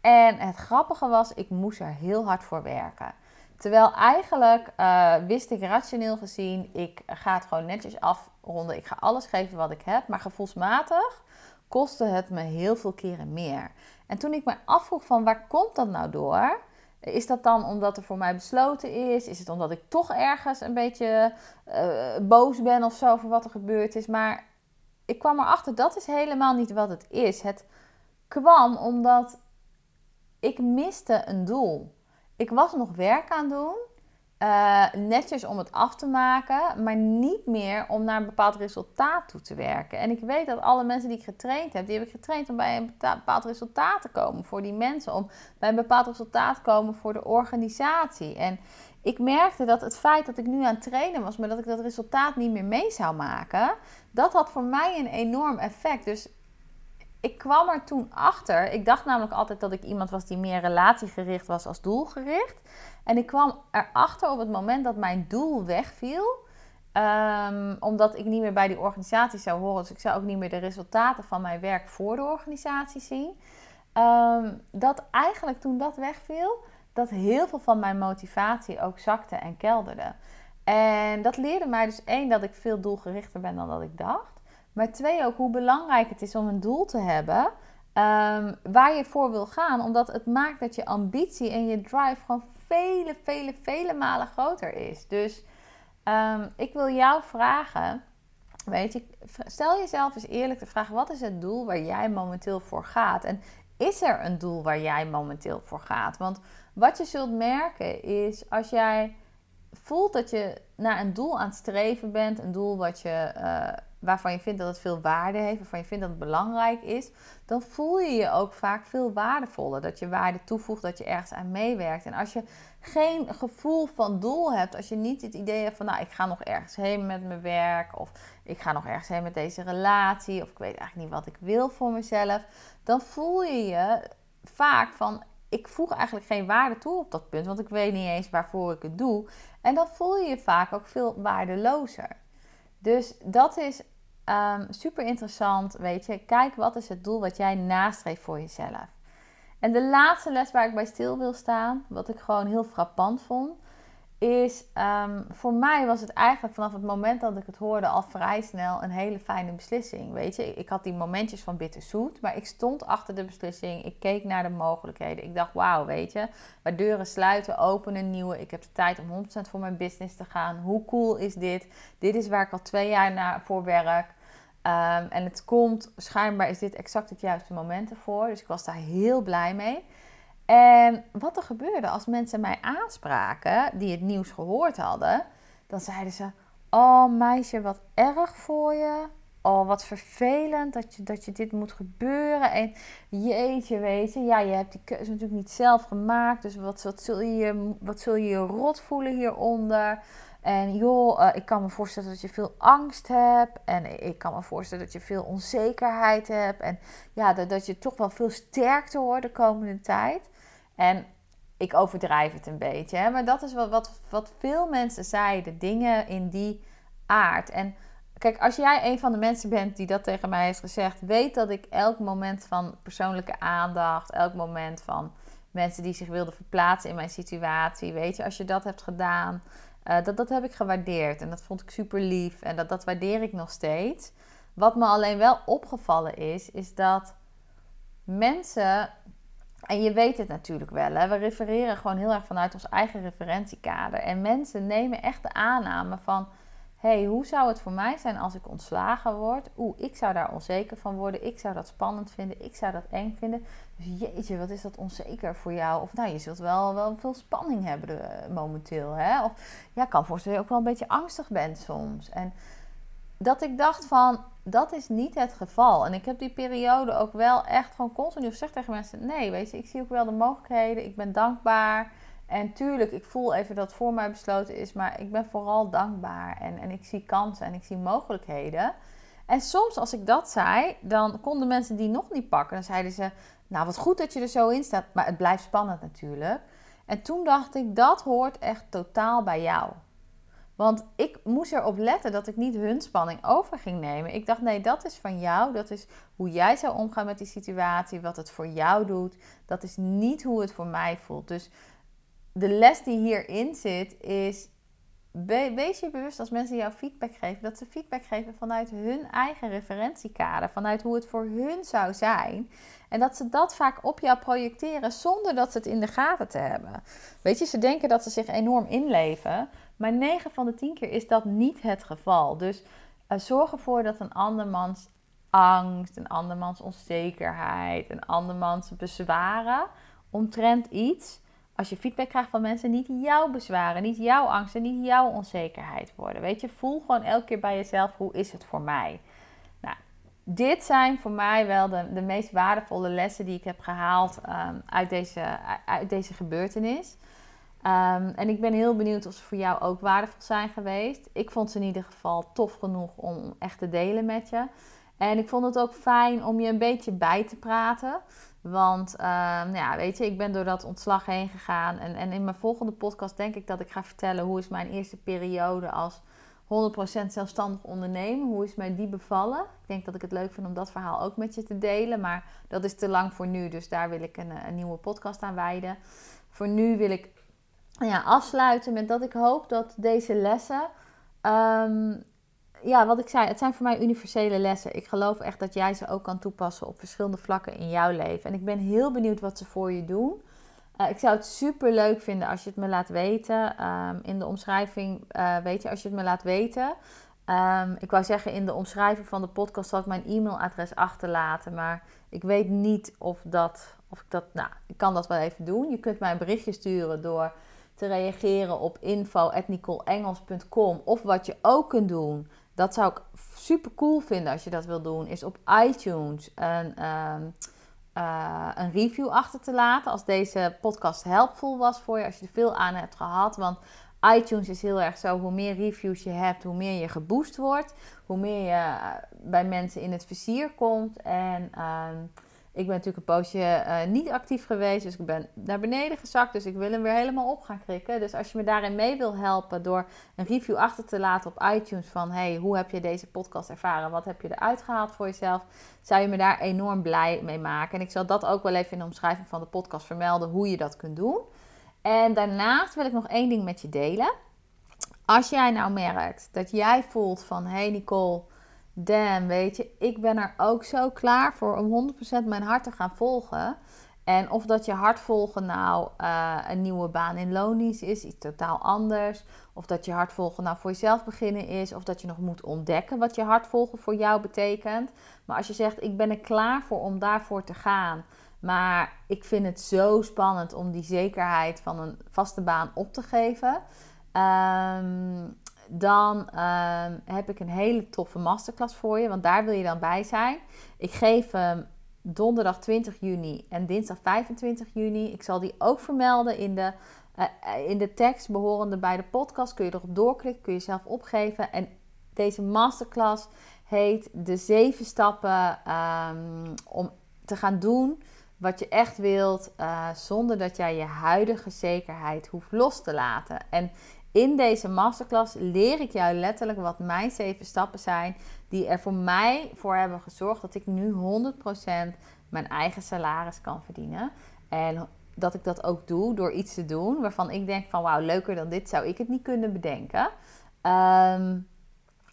en het grappige was, ik moest er heel hard voor werken. Terwijl eigenlijk uh, wist ik rationeel gezien, ik ga het gewoon netjes afronden. Ik ga alles geven wat ik heb. Maar gevoelsmatig kostte het me heel veel keren meer. En toen ik me afvroeg van waar komt dat nou door? Is dat dan omdat er voor mij besloten is? Is het omdat ik toch ergens een beetje uh, boos ben of zo voor wat er gebeurd is? Maar ik kwam erachter, dat is helemaal niet wat het is. Het kwam omdat ik miste een doel. Ik was nog werk aan doen. Uh, netjes om het af te maken, maar niet meer om naar een bepaald resultaat toe te werken. En ik weet dat alle mensen die ik getraind heb, die heb ik getraind om bij een bepaald resultaat te komen voor die mensen, om bij een bepaald resultaat te komen voor de organisatie. En ik merkte dat het feit dat ik nu aan het trainen was, maar dat ik dat resultaat niet meer mee zou maken, dat had voor mij een enorm effect. Dus ik kwam er toen achter. Ik dacht namelijk altijd dat ik iemand was die meer relatiegericht was als doelgericht. En ik kwam erachter op het moment dat mijn doel wegviel. Um, omdat ik niet meer bij die organisatie zou horen. Dus ik zou ook niet meer de resultaten van mijn werk voor de organisatie zien. Um, dat eigenlijk toen dat wegviel, dat heel veel van mijn motivatie ook zakte en kelderde. En dat leerde mij dus één, dat ik veel doelgerichter ben dan dat ik dacht. Maar twee, ook hoe belangrijk het is om een doel te hebben um, waar je voor wil gaan. Omdat het maakt dat je ambitie en je drive gewoon vele, vele, vele malen groter is. Dus um, ik wil jou vragen, weet je, stel jezelf eens eerlijk de vraag: wat is het doel waar jij momenteel voor gaat? En is er een doel waar jij momenteel voor gaat? Want wat je zult merken is als jij voelt dat je naar een doel aan het streven bent, een doel wat je, uh, waarvan je vindt dat het veel waarde heeft, waarvan je vindt dat het belangrijk is, dan voel je je ook vaak veel waardevoller. Dat je waarde toevoegt, dat je ergens aan meewerkt. En als je geen gevoel van doel hebt, als je niet het idee hebt van, nou, ik ga nog ergens heen met mijn werk, of ik ga nog ergens heen met deze relatie, of ik weet eigenlijk niet wat ik wil voor mezelf, dan voel je je vaak van, ik voeg eigenlijk geen waarde toe op dat punt, want ik weet niet eens waarvoor ik het doe. En dan voel je je vaak ook veel waardelozer. Dus dat is um, super interessant, weet je. Kijk, wat is het doel wat jij nastreeft voor jezelf? En de laatste les waar ik bij stil wil staan, wat ik gewoon heel frappant vond, is um, voor mij was het eigenlijk vanaf het moment dat ik het hoorde al vrij snel een hele fijne beslissing. Weet je, ik had die momentjes van bitterzoet, maar ik stond achter de beslissing. Ik keek naar de mogelijkheden. Ik dacht, wauw, weet je, waar deuren sluiten, openen nieuwe. Ik heb de tijd om 100% voor mijn business te gaan. Hoe cool is dit? Dit is waar ik al twee jaar naar voor werk. Um, en het komt, schijnbaar is dit exact het juiste moment ervoor. Dus ik was daar heel blij mee. En wat er gebeurde als mensen mij aanspraken, die het nieuws gehoord hadden, dan zeiden ze: Oh meisje, wat erg voor je. Oh, wat vervelend dat je, dat je dit moet gebeuren. En jeetje, weet je, ja, je hebt die keuze natuurlijk niet zelf gemaakt. Dus wat, wat, zul, je, wat zul je rot voelen hieronder? En joh, uh, ik kan me voorstellen dat je veel angst hebt. En ik kan me voorstellen dat je veel onzekerheid hebt. En ja, dat, dat je toch wel veel sterkte hoort de komende tijd. En ik overdrijf het een beetje. Hè? Maar dat is wat, wat, wat veel mensen zeiden. Dingen in die aard. En kijk, als jij een van de mensen bent die dat tegen mij heeft gezegd, weet dat ik elk moment van persoonlijke aandacht, elk moment van mensen die zich wilden verplaatsen in mijn situatie, weet je, als je dat hebt gedaan, uh, dat, dat heb ik gewaardeerd. En dat vond ik super lief. En dat, dat waardeer ik nog steeds. Wat me alleen wel opgevallen is, is dat mensen. En je weet het natuurlijk wel, hè, we refereren gewoon heel erg vanuit ons eigen referentiekader. En mensen nemen echt de aanname van hey, hoe zou het voor mij zijn als ik ontslagen word? Oeh, ik zou daar onzeker van worden. Ik zou dat spannend vinden. Ik zou dat eng vinden. Dus jeetje, wat is dat onzeker voor jou? Of nou, je zult wel, wel veel spanning hebben eh, momenteel. Hè? Of ja, kan voorstellen dat je ook wel een beetje angstig bent soms. En dat ik dacht van, dat is niet het geval. En ik heb die periode ook wel echt gewoon continu gezegd tegen mensen... nee, weet je, ik zie ook wel de mogelijkheden. Ik ben dankbaar... En tuurlijk, ik voel even dat het voor mij besloten is, maar ik ben vooral dankbaar en, en ik zie kansen en ik zie mogelijkheden. En soms als ik dat zei, dan konden mensen die nog niet pakken. Dan zeiden ze, nou wat goed dat je er zo in staat, maar het blijft spannend natuurlijk. En toen dacht ik, dat hoort echt totaal bij jou. Want ik moest erop letten dat ik niet hun spanning over ging nemen. Ik dacht, nee, dat is van jou. Dat is hoe jij zou omgaan met die situatie. Wat het voor jou doet. Dat is niet hoe het voor mij voelt. Dus de les die hierin zit is. wees je bewust als mensen jou feedback geven, dat ze feedback geven vanuit hun eigen referentiekader, vanuit hoe het voor hun zou zijn. En dat ze dat vaak op jou projecteren zonder dat ze het in de gaten te hebben. Weet je, ze denken dat ze zich enorm inleven, maar 9 van de 10 keer is dat niet het geval. Dus uh, zorg ervoor dat een andermans angst, een andermans onzekerheid, een andermans bezwaren omtrent iets als je feedback krijgt van mensen, niet jouw bezwaren, niet jouw angsten, niet jouw onzekerheid worden. Weet je, voel gewoon elke keer bij jezelf, hoe is het voor mij? Nou, dit zijn voor mij wel de, de meest waardevolle lessen die ik heb gehaald um, uit, deze, uit deze gebeurtenis. Um, en ik ben heel benieuwd of ze voor jou ook waardevol zijn geweest. Ik vond ze in ieder geval tof genoeg om echt te delen met je. En ik vond het ook fijn om je een beetje bij te praten. Want nou ja, weet je, ik ben door dat ontslag heen gegaan. En, en in mijn volgende podcast denk ik dat ik ga vertellen hoe is mijn eerste periode als 100% zelfstandig ondernemen. Hoe is mij die bevallen? Ik denk dat ik het leuk vind om dat verhaal ook met je te delen. Maar dat is te lang voor nu, dus daar wil ik een, een nieuwe podcast aan wijden. Voor nu wil ik ja, afsluiten met dat ik hoop dat deze lessen um, ja, wat ik zei, het zijn voor mij universele lessen. Ik geloof echt dat jij ze ook kan toepassen op verschillende vlakken in jouw leven. En ik ben heel benieuwd wat ze voor je doen. Uh, ik zou het super leuk vinden als je het me laat weten. Um, in de omschrijving, uh, weet je, als je het me laat weten. Um, ik wou zeggen, in de omschrijving van de podcast zal ik mijn e-mailadres achterlaten. Maar ik weet niet of dat, of ik dat, nou, ik kan dat wel even doen. Je kunt mij een berichtje sturen door te reageren op info.nicoleengels.com. Of wat je ook kunt doen, dat zou ik super cool vinden als je dat wil doen. Is op iTunes een, um, uh, een review achter te laten. Als deze podcast helpvol was voor je. Als je er veel aan hebt gehad. Want iTunes is heel erg zo. Hoe meer reviews je hebt, hoe meer je geboost wordt. Hoe meer je eh, bij mensen in het vizier komt. En... Um, ik ben natuurlijk een poosje uh, niet actief geweest, dus ik ben naar beneden gezakt. Dus ik wil hem weer helemaal op gaan krikken. Dus als je me daarin mee wil helpen door een review achter te laten op iTunes van... hey, hoe heb je deze podcast ervaren? Wat heb je eruit gehaald voor jezelf? Zou je me daar enorm blij mee maken. En ik zal dat ook wel even in de omschrijving van de podcast vermelden, hoe je dat kunt doen. En daarnaast wil ik nog één ding met je delen. Als jij nou merkt dat jij voelt van... hey Nicole damn, weet je, ik ben er ook zo klaar voor om 100% mijn hart te gaan volgen. En of dat je hart volgen nou uh, een nieuwe baan in loondienst is, iets totaal anders. Of dat je hart volgen nou voor jezelf beginnen is. Of dat je nog moet ontdekken wat je hart volgen voor jou betekent. Maar als je zegt, ik ben er klaar voor om daarvoor te gaan. Maar ik vind het zo spannend om die zekerheid van een vaste baan op te geven. Um, dan ehm, heb ik een hele toffe masterclass voor je, want daar wil je dan bij zijn. Ik geef hem donderdag 20 juni en dinsdag 25 juni. Ik zal die ook vermelden in de, uh, in de tekst behorende bij de podcast. Kun je erop doorklikken, kun je zelf opgeven. En deze masterclass heet de zeven stappen um, om te gaan doen wat je echt wilt, uh, zonder dat jij je huidige zekerheid hoeft los te laten. En in deze masterclass leer ik jou letterlijk wat mijn zeven stappen zijn, die er voor mij voor hebben gezorgd dat ik nu 100% mijn eigen salaris kan verdienen. En dat ik dat ook doe door iets te doen waarvan ik denk van wauw, leuker dan dit zou ik het niet kunnen bedenken. Um,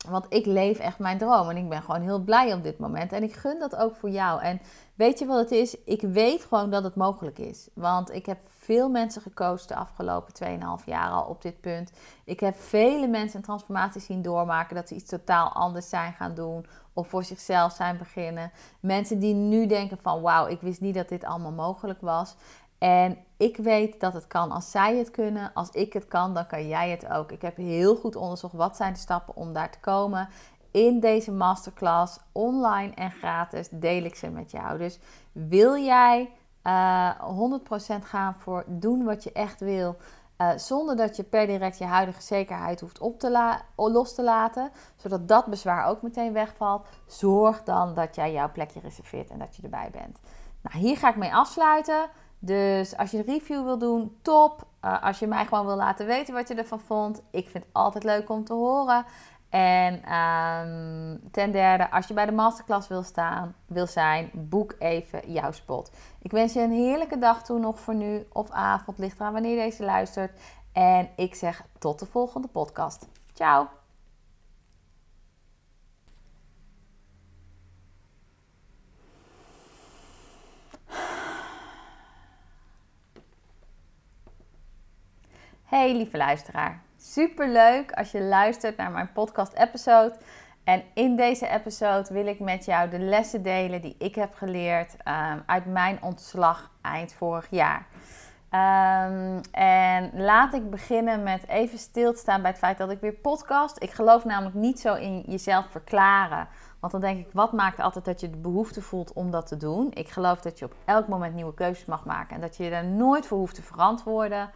want ik leef echt mijn droom en ik ben gewoon heel blij op dit moment. En ik gun dat ook voor jou. En weet je wat het is? Ik weet gewoon dat het mogelijk is. Want ik heb veel mensen gekozen de afgelopen 2,5 jaar al op dit punt. Ik heb vele mensen een transformatie zien doormaken. Dat ze iets totaal anders zijn gaan doen. Of voor zichzelf zijn beginnen. Mensen die nu denken van wauw, ik wist niet dat dit allemaal mogelijk was. En ik weet dat het kan. Als zij het kunnen, als ik het kan, dan kan jij het ook. Ik heb heel goed onderzocht wat zijn de stappen om daar te komen. In deze masterclass, online en gratis, deel ik ze met jou. Dus wil jij uh, eh, 100% gaan voor doen wat je echt wil, uh, zonder dat je per direct je huidige zekerheid hoeft op te los te laten, zodat dat bezwaar ook meteen wegvalt, zorg dan dat jij jouw plekje reserveert en dat je erbij bent. Nou, hier ga ik mee afsluiten. Dus als je een review wil doen, top. Uh, als je mij gewoon wil laten weten wat je ervan vond. Ik vind het altijd leuk om te horen. En um, ten derde, als je bij de masterclass wil, staan, wil zijn, boek even jouw spot. Ik wens je een heerlijke dag toe nog voor nu of avond, ligt eraan wanneer deze luistert. En ik zeg tot de volgende podcast. Ciao! Hey lieve luisteraar, super leuk als je luistert naar mijn podcast episode. En in deze episode wil ik met jou de lessen delen die ik heb geleerd um, uit mijn ontslag eind vorig jaar. Um, en laat ik beginnen met even stil staan bij het feit dat ik weer podcast. Ik geloof namelijk niet zo in jezelf verklaren. Want dan denk ik, wat maakt altijd dat je de behoefte voelt om dat te doen? Ik geloof dat je op elk moment nieuwe keuzes mag maken en dat je je daar nooit voor hoeft te verantwoorden.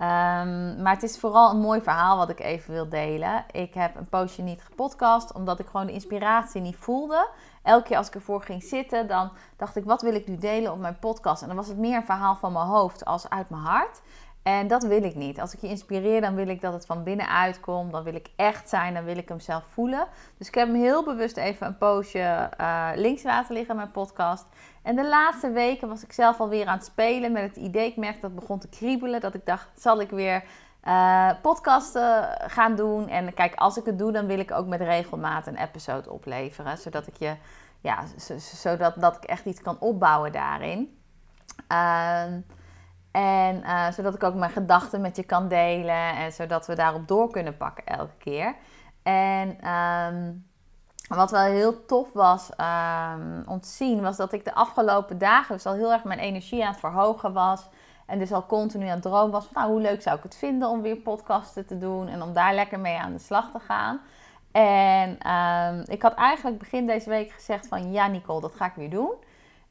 Um, maar het is vooral een mooi verhaal wat ik even wil delen. Ik heb een poosje niet gepodcast, omdat ik gewoon de inspiratie niet voelde. Elke keer als ik ervoor ging zitten, dan dacht ik, wat wil ik nu delen op mijn podcast? En dan was het meer een verhaal van mijn hoofd als uit mijn hart. En dat wil ik niet. Als ik je inspireer, dan wil ik dat het van binnenuit komt. Dan wil ik echt zijn, dan wil ik hem zelf voelen. Dus ik heb hem heel bewust even een poosje uh, links laten liggen, mijn podcast. En de laatste weken was ik zelf alweer aan het spelen met het idee. Ik merkte dat het begon te kriebelen. Dat ik dacht, zal ik weer uh, podcasten gaan doen? En kijk, als ik het doe, dan wil ik ook met regelmaat een episode opleveren. Zodat ik je, ja, zodat dat ik echt iets kan opbouwen daarin. Uh, en uh, zodat ik ook mijn gedachten met je kan delen. En zodat we daarop door kunnen pakken elke keer. En um, wat wel heel tof was um, om te zien, was dat ik de afgelopen dagen dus al heel erg mijn energie aan het verhogen was. En dus al continu aan het dromen was van nou, hoe leuk zou ik het vinden om weer podcasten te doen. En om daar lekker mee aan de slag te gaan. En um, ik had eigenlijk begin deze week gezegd van ja Nicole, dat ga ik weer doen.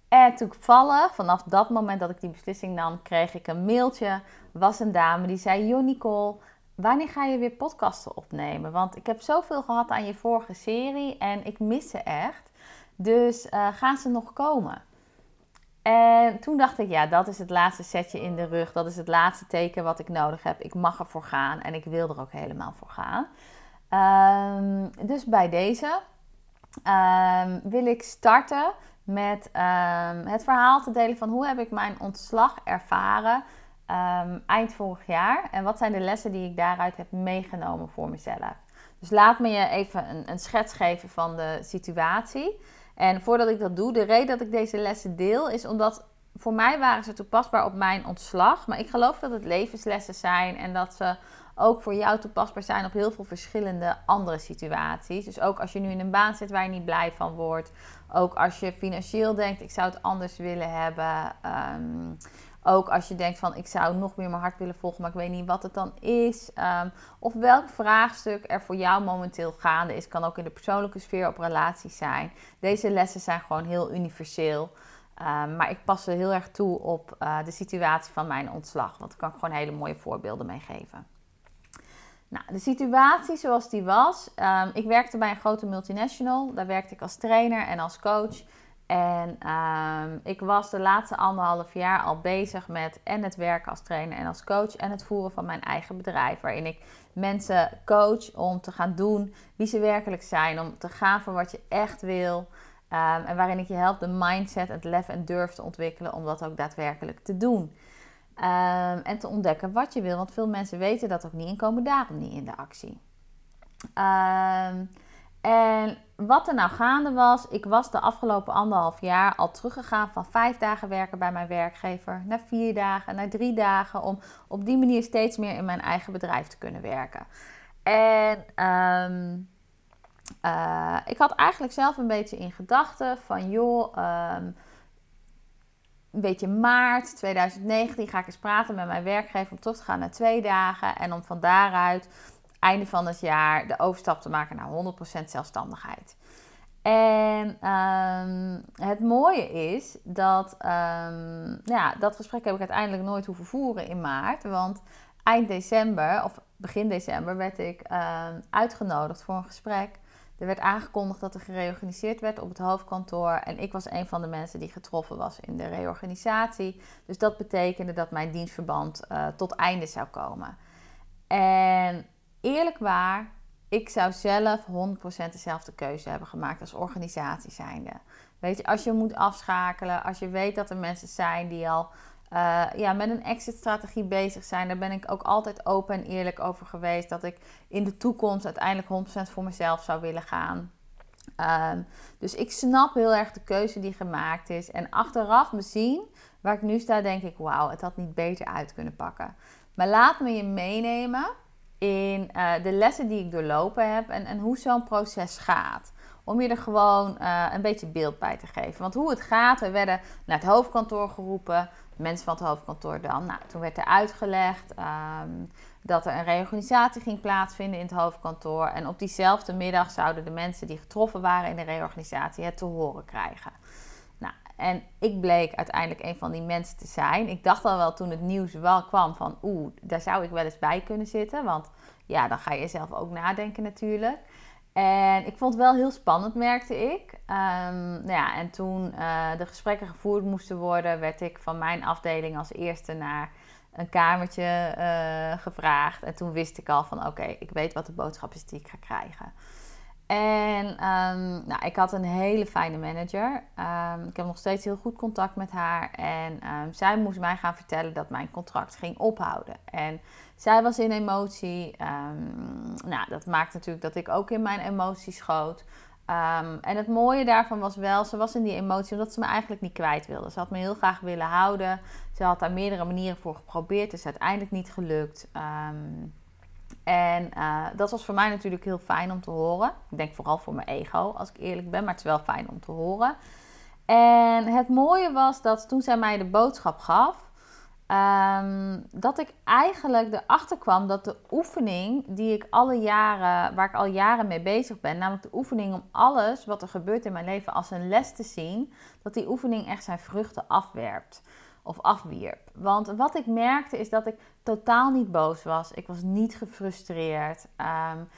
En toevallig, vanaf dat moment dat ik die beslissing nam, kreeg ik een mailtje. Was een dame die zei: Joh, Nicole, wanneer ga je weer podcasten opnemen? Want ik heb zoveel gehad aan je vorige serie en ik mis ze echt. Dus uh, gaan ze nog komen? En toen dacht ik, ja, dat is het laatste setje in de rug. Dat is het laatste teken wat ik nodig heb. Ik mag ervoor gaan en ik wil er ook helemaal voor gaan. Um, dus bij deze um, wil ik starten met um, het verhaal te delen van hoe heb ik mijn ontslag ervaren um, eind vorig jaar en wat zijn de lessen die ik daaruit heb meegenomen voor mezelf. Dus laat me je even een, een schets geven van de situatie. En voordat ik dat doe, de reden dat ik deze lessen deel is omdat voor mij waren ze toepasbaar op mijn ontslag. Maar ik geloof dat het levenslessen zijn en dat ze ook voor jou toepasbaar zijn op heel veel verschillende andere situaties. Dus ook als je nu in een baan zit waar je niet blij van wordt. Ook als je financieel denkt, ik zou het anders willen hebben. Um, ook als je denkt van ik zou nog meer mijn hart willen volgen, maar ik weet niet wat het dan is. Um, of welk vraagstuk er voor jou momenteel gaande is. Kan ook in de persoonlijke sfeer op relaties zijn. Deze lessen zijn gewoon heel universeel. Um, maar ik pas ze heel erg toe op uh, de situatie van mijn ontslag. Want daar kan ik gewoon hele mooie voorbeelden mee geven. Nou, de situatie zoals die was. Um, ik werkte bij een grote multinational. Daar werkte ik als trainer en als coach. En ehm, ik was de laatste anderhalf jaar al bezig met en het werken als trainer en als coach en het voeren van mijn eigen bedrijf. Waarin ik mensen coach om te gaan doen wie ze werkelijk zijn. Om te gaan voor wat je echt wil. Ehm, en waarin ik je help de mindset, het lef en durf te ontwikkelen om dat ook daadwerkelijk te doen. Ehm, en te ontdekken wat je wil. Want veel mensen weten dat ook niet en komen daarom niet in de actie. Um, en wat er nou gaande was, ik was de afgelopen anderhalf jaar al teruggegaan van vijf dagen werken bij mijn werkgever naar vier dagen, naar drie dagen, om op die manier steeds meer in mijn eigen bedrijf te kunnen werken. En um, uh, ik had eigenlijk zelf een beetje in gedachten van joh, um, een beetje maart 2019 ga ik eens praten met mijn werkgever om terug te gaan naar twee dagen en om van daaruit einde van het jaar de overstap te maken naar 100% zelfstandigheid. En um, het mooie is dat um, ja, dat gesprek heb ik uiteindelijk nooit hoeven voeren in maart. Want eind december, of begin december, werd ik um, uitgenodigd voor een gesprek. Er werd aangekondigd dat er gereorganiseerd werd op het hoofdkantoor. En ik was een van de mensen die getroffen was in de reorganisatie. Dus dat betekende dat mijn dienstverband uh, tot einde zou komen. En eerlijk waar, ik zou zelf 100% dezelfde keuze hebben gemaakt als organisatie zijnde. Weet je, als je moet afschakelen, als je weet dat er mensen zijn die al uh, ja, met een exit-strategie bezig zijn, daar ben ik ook altijd open en eerlijk over geweest. Dat ik in de toekomst uiteindelijk 100% voor mezelf zou willen gaan. Um, dus ik snap heel erg de keuze die gemaakt is. En achteraf bezien, waar ik nu sta, denk ik: wauw, het had niet beter uit kunnen pakken. Maar laat me je meenemen in uh, de lessen die ik doorlopen heb en, en hoe zo'n proces gaat. Om je er gewoon uh, een beetje beeld bij te geven. Want hoe het gaat, we werden naar het hoofdkantoor geroepen. Mensen van het hoofdkantoor dan. Nou, toen werd er uitgelegd um, dat er een reorganisatie ging plaatsvinden in het hoofdkantoor. En op diezelfde middag zouden de mensen die getroffen waren in de reorganisatie het te horen krijgen. Nou, en ik bleek uiteindelijk een van die mensen te zijn. Ik dacht al wel toen het nieuws wel kwam van oeh, daar zou ik wel eens bij kunnen zitten. Want ja, dan ga je zelf ook nadenken natuurlijk. En ik vond het wel heel spannend, merkte ik. Um, nou ja, en toen uh, de gesprekken gevoerd moesten worden, werd ik van mijn afdeling als eerste naar een kamertje uh, gevraagd. En toen wist ik al van oké, ik weet wat de boodschap is die ik ga krijgen. En um, nou, ik had een hele fijne manager. Um, ik heb nog steeds heel goed contact met haar. En zij moest mij gaan vertellen dat mijn contract ging ophouden. En zij was in emotie. nou, dat maakt natuurlijk dat ik ook in mijn emoties schoot. en het mooie daarvan was wel, ze was in die emotie omdat ze me eigenlijk niet kwijt wilde. Ze had me heel graag willen houden. Ze had daar meerdere manieren voor geprobeerd. Het is uiteindelijk niet gelukt. En uh, dat was voor mij natuurlijk heel fijn om te horen. Ik denk vooral voor mijn ego, als ik eerlijk ben, maar het is wel fijn om te horen. En het mooie was dat toen zij mij de boodschap gaf, um, dat ik eigenlijk erachter kwam dat de oefening die ik alle jaren, waar ik al jaren mee bezig ben, namelijk de oefening om alles wat er gebeurt in mijn leven als een les te zien, dat die oefening echt zijn vruchten afwerpt of afwierp. Want wat ik merkte is dat ik totaal niet boos was. Ik was niet gefrustreerd. Um,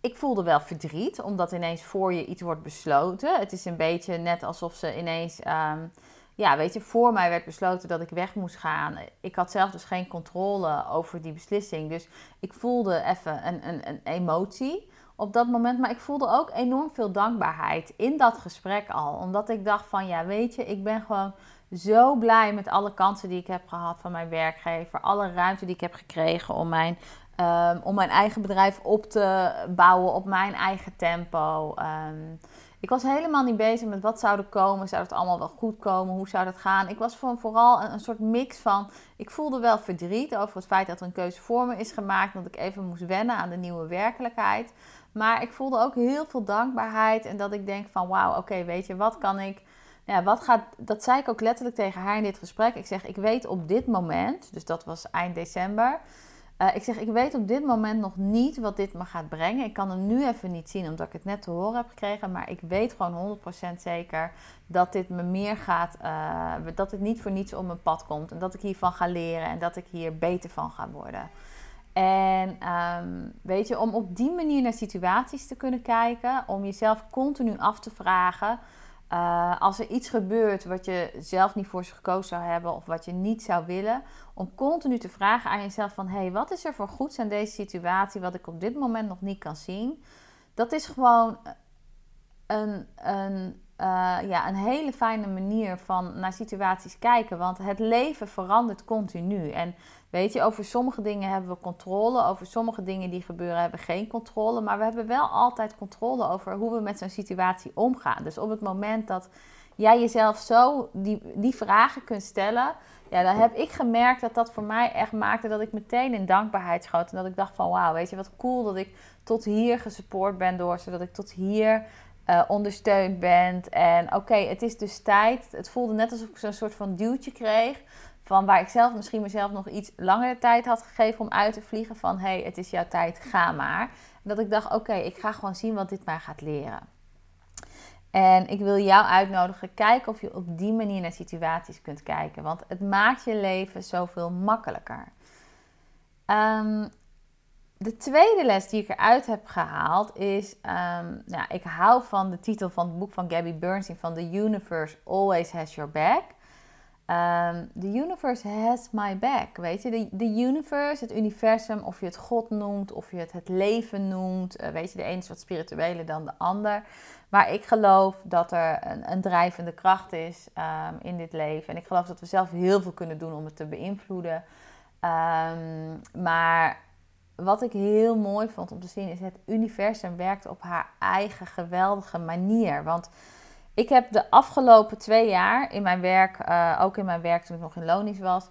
ik voelde wel verdriet, omdat ineens voor je iets wordt besloten. Het is een beetje net alsof ze ineens. Um, ja, weet je, voor mij werd besloten dat ik weg moest gaan. Ik had zelf dus geen controle over die beslissing. Dus ik voelde even een, een, een emotie op dat moment. Maar ik voelde ook enorm veel dankbaarheid in dat gesprek al. Omdat ik dacht van, ja, weet je, ik ben gewoon zo blij met alle kansen die ik heb gehad van mijn werkgever. Alle ruimte die ik heb gekregen om mijn, um, om mijn eigen bedrijf op te bouwen op mijn eigen tempo. Um, ik was helemaal niet bezig met wat zou er komen. Zou het allemaal wel goed komen? Hoe zou dat gaan? Ik was vooral een, soort mix van. Ik voelde wel verdriet over het feit dat er een keuze voor me is gemaakt. Dat ik even moest wennen aan de nieuwe werkelijkheid. Maar ik voelde ook heel veel dankbaarheid. En dat ik denk van wauw, oké, weet je, wat kan ik ja, wat gaat, dat zei ik ook letterlijk tegen haar in dit gesprek. Ik zeg, ik weet op dit moment, dus dat was eind december. Uh, ik zeg, ik weet op dit moment nog niet wat dit me gaat brengen. Ik kan het nu even niet zien, omdat ik het net te horen heb gekregen. Maar ik weet gewoon 100% zeker dat dit me meer gaat. Uh, dat het niet voor niets op mijn pad komt. En dat ik hiervan ga leren en dat ik hier beter van ga worden. En um, weet je, om op die manier naar situaties te kunnen kijken, om jezelf continu af te vragen Uh, als er iets gebeurt wat je zelf niet voor zich gekozen zou hebben of wat je niet zou willen, om continu te vragen aan jezelf van hé, hey, wat is er voor goeds aan deze situatie wat ik op dit moment nog niet kan zien? Dat is gewoon een, een, uh, ja, een hele fijne manier van naar situaties kijken, want het leven verandert continu. En weet je, over sommige dingen hebben we controle, over sommige dingen die gebeuren hebben we geen controle, maar we hebben wel altijd controle over hoe we met zo'n situatie omgaan. Dus op het moment dat jij jezelf zo die, die vragen kunt stellen, ja, dan heb ik gemerkt dat dat voor mij echt maakte dat ik meteen in dankbaarheid schoot. En dat ik dacht van wauw, weet je wat cool dat ik tot hier gesupport ben door, zodat ik tot hier uh, ondersteund ben. En oké, het is dus tijd. Het voelde net alsof ik zo'n soort van duwtje kreeg. Van waar ik zelf misschien mezelf nog iets langer tijd had gegeven om uit te vliegen. Van hé, hey, het is jouw tijd, ga maar. Dat ik dacht, oké, ik ga gewoon zien wat dit mij gaat leren. En ik wil jou uitnodigen, kijk of je op die manier naar situaties kunt kijken. Want het maakt je leven zoveel makkelijker. Um, de tweede les die ik eruit heb gehaald is, um, ja, ik hou van de titel van het boek van Gabby Bernstein van The Universe Always Has Your Back. Um, the universe has my back. Weet je, de, universe, het universum, of je het God noemt, of je het het leven noemt. Uh, weet je, de een is wat spiritueler dan de ander. Maar ik geloof dat er een, een drijvende kracht is um, in dit leven. En ik geloof dat we zelf heel veel kunnen doen om het te beïnvloeden. Um, maar wat ik heel mooi vond om te zien is het universum werkt op haar eigen geweldige manier. Want ik heb de afgelopen twee jaar in mijn werk, uh, ook in mijn werk toen ik nog in Lonisch was,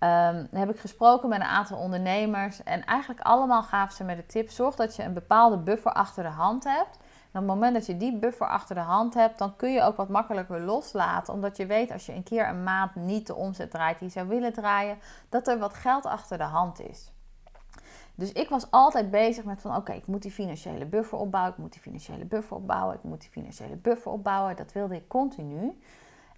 um, heb ik gesproken met een aantal ondernemers. En eigenlijk allemaal gaven ze me de tip: zorg dat je een bepaalde buffer achter de hand hebt. En op het moment dat je die buffer achter de hand hebt, dan kun je ook wat makkelijker loslaten. Omdat je weet als je een keer een maand niet de omzet draait die je zou willen draaien, dat er wat geld achter de hand is. Dus ik was altijd bezig met van oké, ik moet die financiële buffer opbouwen, ik moet die financiële buffer opbouwen, ik moet die financiële buffer opbouwen. Dat wilde ik continu.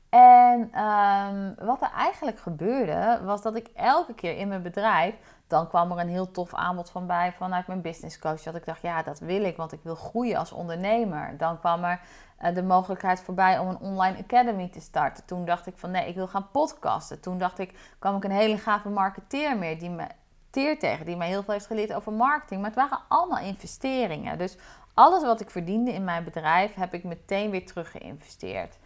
En um, wat er eigenlijk gebeurde, was dat ik elke keer in mijn bedrijf, dan kwam er een heel tof aanbod van bij vanuit mijn business coach. Dat ik dacht, ja, dat wil ik, want ik wil groeien als ondernemer. Dan kwam er uh, de mogelijkheid voorbij om een online academy te starten. Toen dacht ik van nee, ik wil gaan podcasten. Toen dacht ik, kwam ik een hele gave marketeer meer die me tegen, die mij heel veel heeft geleerd over marketing. Maar het waren allemaal investeringen. Dus alles wat ik verdiende in mijn bedrijf heb ik meteen weer terug geïnvesteerd.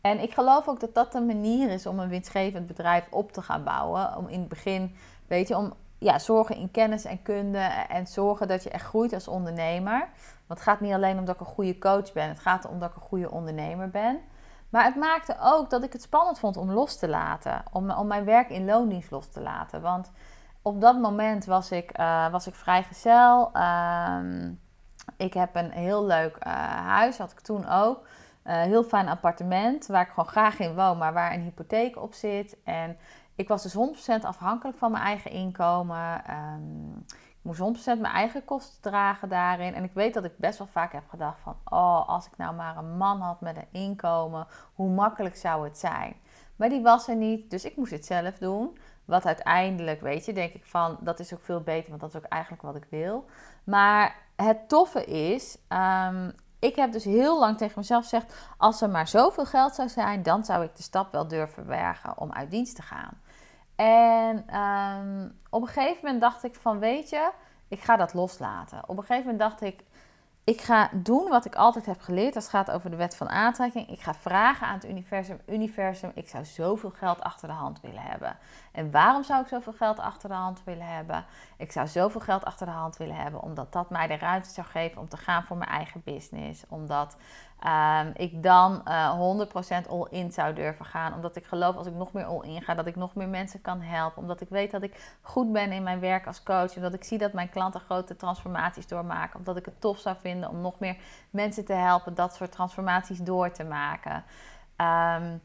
En ik geloof ook dat dat een manier is om een winstgevend bedrijf op te gaan bouwen. Om in het begin, weet je, om ja, zorgen in kennis en kunde en zorgen dat je echt groeit als ondernemer. Want het gaat niet alleen om dat ik een goede coach ben, het gaat om dat ik een goede ondernemer ben. Maar het maakte ook dat ik het spannend vond om los te laten, om, om mijn werk in loondienst los te laten. Want op dat moment was ik, uh, was ik vrijgezel. Uh, ik heb een heel leuk uh, huis, had ik toen ook. Uh, heel fijn appartement waar ik gewoon graag in woon, maar waar een hypotheek op zit. En ik was dus 100% afhankelijk van mijn eigen inkomen. Um, ik moest 100% mijn eigen kosten dragen daarin. En ik weet dat ik best wel vaak heb gedacht van... oh, als ik nou maar een man had met een inkomen, hoe makkelijk zou het zijn? Maar die was er niet, dus ik moest het zelf doen. Wat uiteindelijk, weet je, denk ik van dat is ook veel beter, want dat is ook eigenlijk wat ik wil. Maar het toffe is, um, ik heb dus heel lang tegen mezelf gezegd: als er maar zoveel geld zou zijn, dan zou ik de stap wel durven wagen om uit dienst te gaan. En um, op een gegeven moment dacht ik van, weet je, ik ga dat loslaten. Op een gegeven moment dacht ik, ik ga doen wat ik altijd heb geleerd. Dat gaat over de wet van aantrekking. Ik ga vragen aan het universum. Universum, ik zou zoveel geld achter de hand willen hebben. En waarom zou ik zoveel geld achter de hand willen hebben? Ik zou zoveel geld achter de hand willen hebben omdat dat mij de ruimte zou geven om te gaan voor mijn eigen business. Omdat um, ik dan uh, 100% all-in zou durven gaan. Omdat ik geloof als ik nog meer all-in ga, dat ik nog meer mensen kan helpen. Omdat ik weet dat ik goed ben in mijn werk als coach. Omdat ik zie dat mijn klanten grote transformaties doormaken. Omdat ik het tof zou vinden om nog meer mensen te helpen dat soort transformaties door te maken. Um,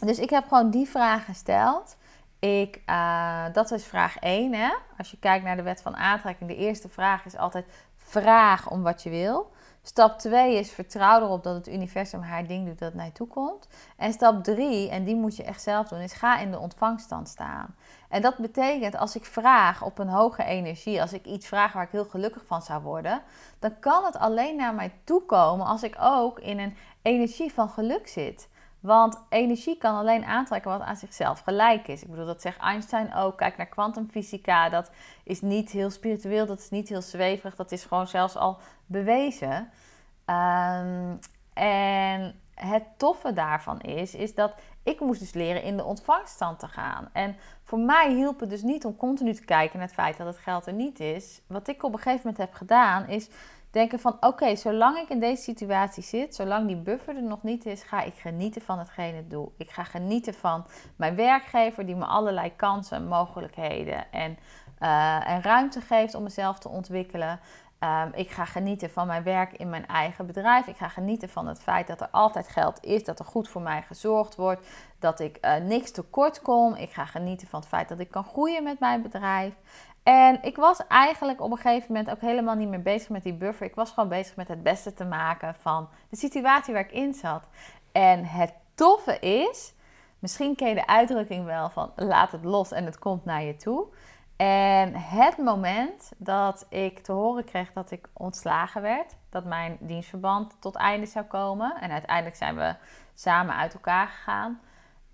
dus ik heb gewoon die vraag gesteld. Ik, uh, dat is vraag 1. Hè? Als je kijkt naar de wet van aantrekking, de eerste vraag is altijd vraag om wat je wil. Stap 2 is vertrouw erop dat het universum haar ding doet dat het naar je toe komt. En stap 3, en die moet je echt zelf doen, is ga in de ontvangststand staan. En dat betekent als ik vraag op een hoge energie, als ik iets vraag waar ik heel gelukkig van zou worden, dan kan het alleen naar mij toe komen als ik ook in een energie van geluk zit. Want energie kan alleen aantrekken wat aan zichzelf gelijk is. Ik bedoel, dat zegt Einstein ook. Kijk naar kwantumfysica. Dat is niet heel spiritueel, dat is niet heel zweverig. Dat is gewoon zelfs al bewezen. Um, en het toffe daarvan is, is dat ik moest dus leren in de ontvangststand te gaan. En voor mij hielp het dus niet om continu te kijken naar het feit dat het geld er niet is. Wat ik op een gegeven moment heb gedaan, is denken van oké, zolang ik in deze situatie zit, zolang die buffer er nog niet is, ga ik genieten van hetgene doe. Ik ga genieten van mijn werkgever die me allerlei kansen, mogelijkheden en, uh, en ruimte geeft om mezelf te ontwikkelen. Um, ik ga genieten van mijn werk in mijn eigen bedrijf. Ik ga genieten van het feit dat er altijd geld is, dat er goed voor mij gezorgd wordt, dat ik uh, niks tekort kom. Ik ga genieten van het feit dat ik kan groeien met mijn bedrijf. En ik was eigenlijk op een gegeven moment ook helemaal niet meer bezig met die buffer. Ik was gewoon bezig met het beste te maken van de situatie waar ik in zat. En het toffe is, misschien ken je de uitdrukking wel van laat het los en het komt naar je toe. En het moment dat ik te horen kreeg dat ik ontslagen werd, dat mijn dienstverband tot einde zou komen, en uiteindelijk zijn we samen uit elkaar gegaan,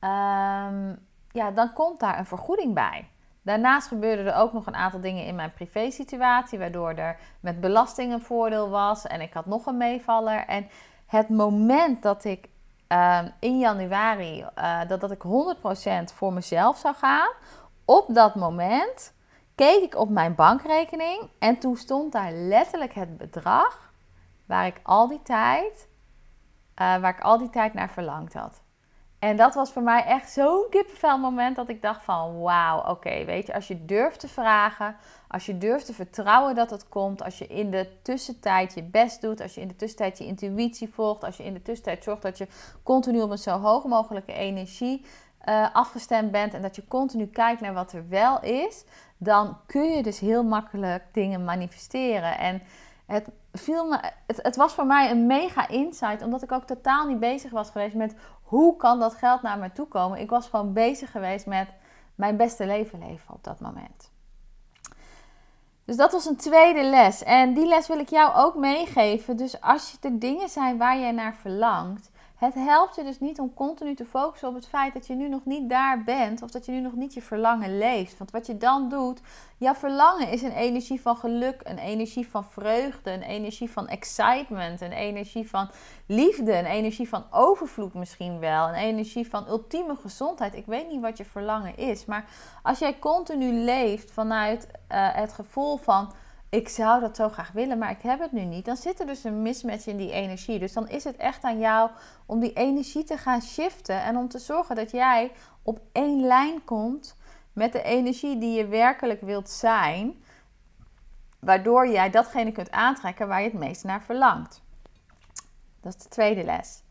um, ja, dan komt daar een vergoeding bij. Daarnaast gebeurden er ook nog een aantal dingen in mijn privésituatie, waardoor er met belasting een voordeel was en ik had nog een meevaller. En het moment dat ik uh, in januari, uh, dat, dat ik 100% voor mezelf zou gaan, op dat moment keek ik op mijn bankrekening en toen stond daar letterlijk het bedrag waar ik al die tijd, uh, waar ik al die tijd naar verlangd had. En dat was voor mij echt zo'n kippenvel moment dat ik dacht van wauw, oké, weet je, als je durft te vragen, als je durft te vertrouwen dat het komt, als je in de tussentijd je best doet, als je in de tussentijd je intuïtie volgt, als je in de tussentijd zorgt dat je continu op een zo hoog mogelijke energie uh, afgestemd bent en dat je continu kijkt naar wat er wel is, dan kun je dus heel makkelijk dingen manifesteren. En het, viel me, het, het, was voor mij een mega insight, omdat ik ook totaal niet bezig was geweest met hoe kan dat geld naar me toe komen. Ik was gewoon bezig geweest met mijn beste leven leven op dat moment. Dus dat was een tweede les. En die les wil ik jou ook meegeven. Dus als er dingen zijn waar jij naar verlangt, het helpt je dus niet om continu te focussen op het feit dat je nu nog niet daar bent of dat je nu nog niet je verlangen leeft. Want wat je dan doet, jouw verlangen is een energie van geluk, een energie van vreugde, een energie van excitement, een energie van liefde, een energie van overvloed misschien wel, een energie van ultieme gezondheid. Ik weet niet wat je verlangen is, maar als jij continu leeft vanuit uh, het gevoel van ik zou dat zo graag willen, maar ik heb het nu niet. Dan zit er dus een mismatch in die energie. Dus dan is het echt aan jou om die energie te gaan shiften en om te zorgen dat jij op één lijn komt met de energie die je werkelijk wilt zijn, waardoor jij datgene kunt aantrekken waar je het meest naar verlangt. Dat is de tweede les.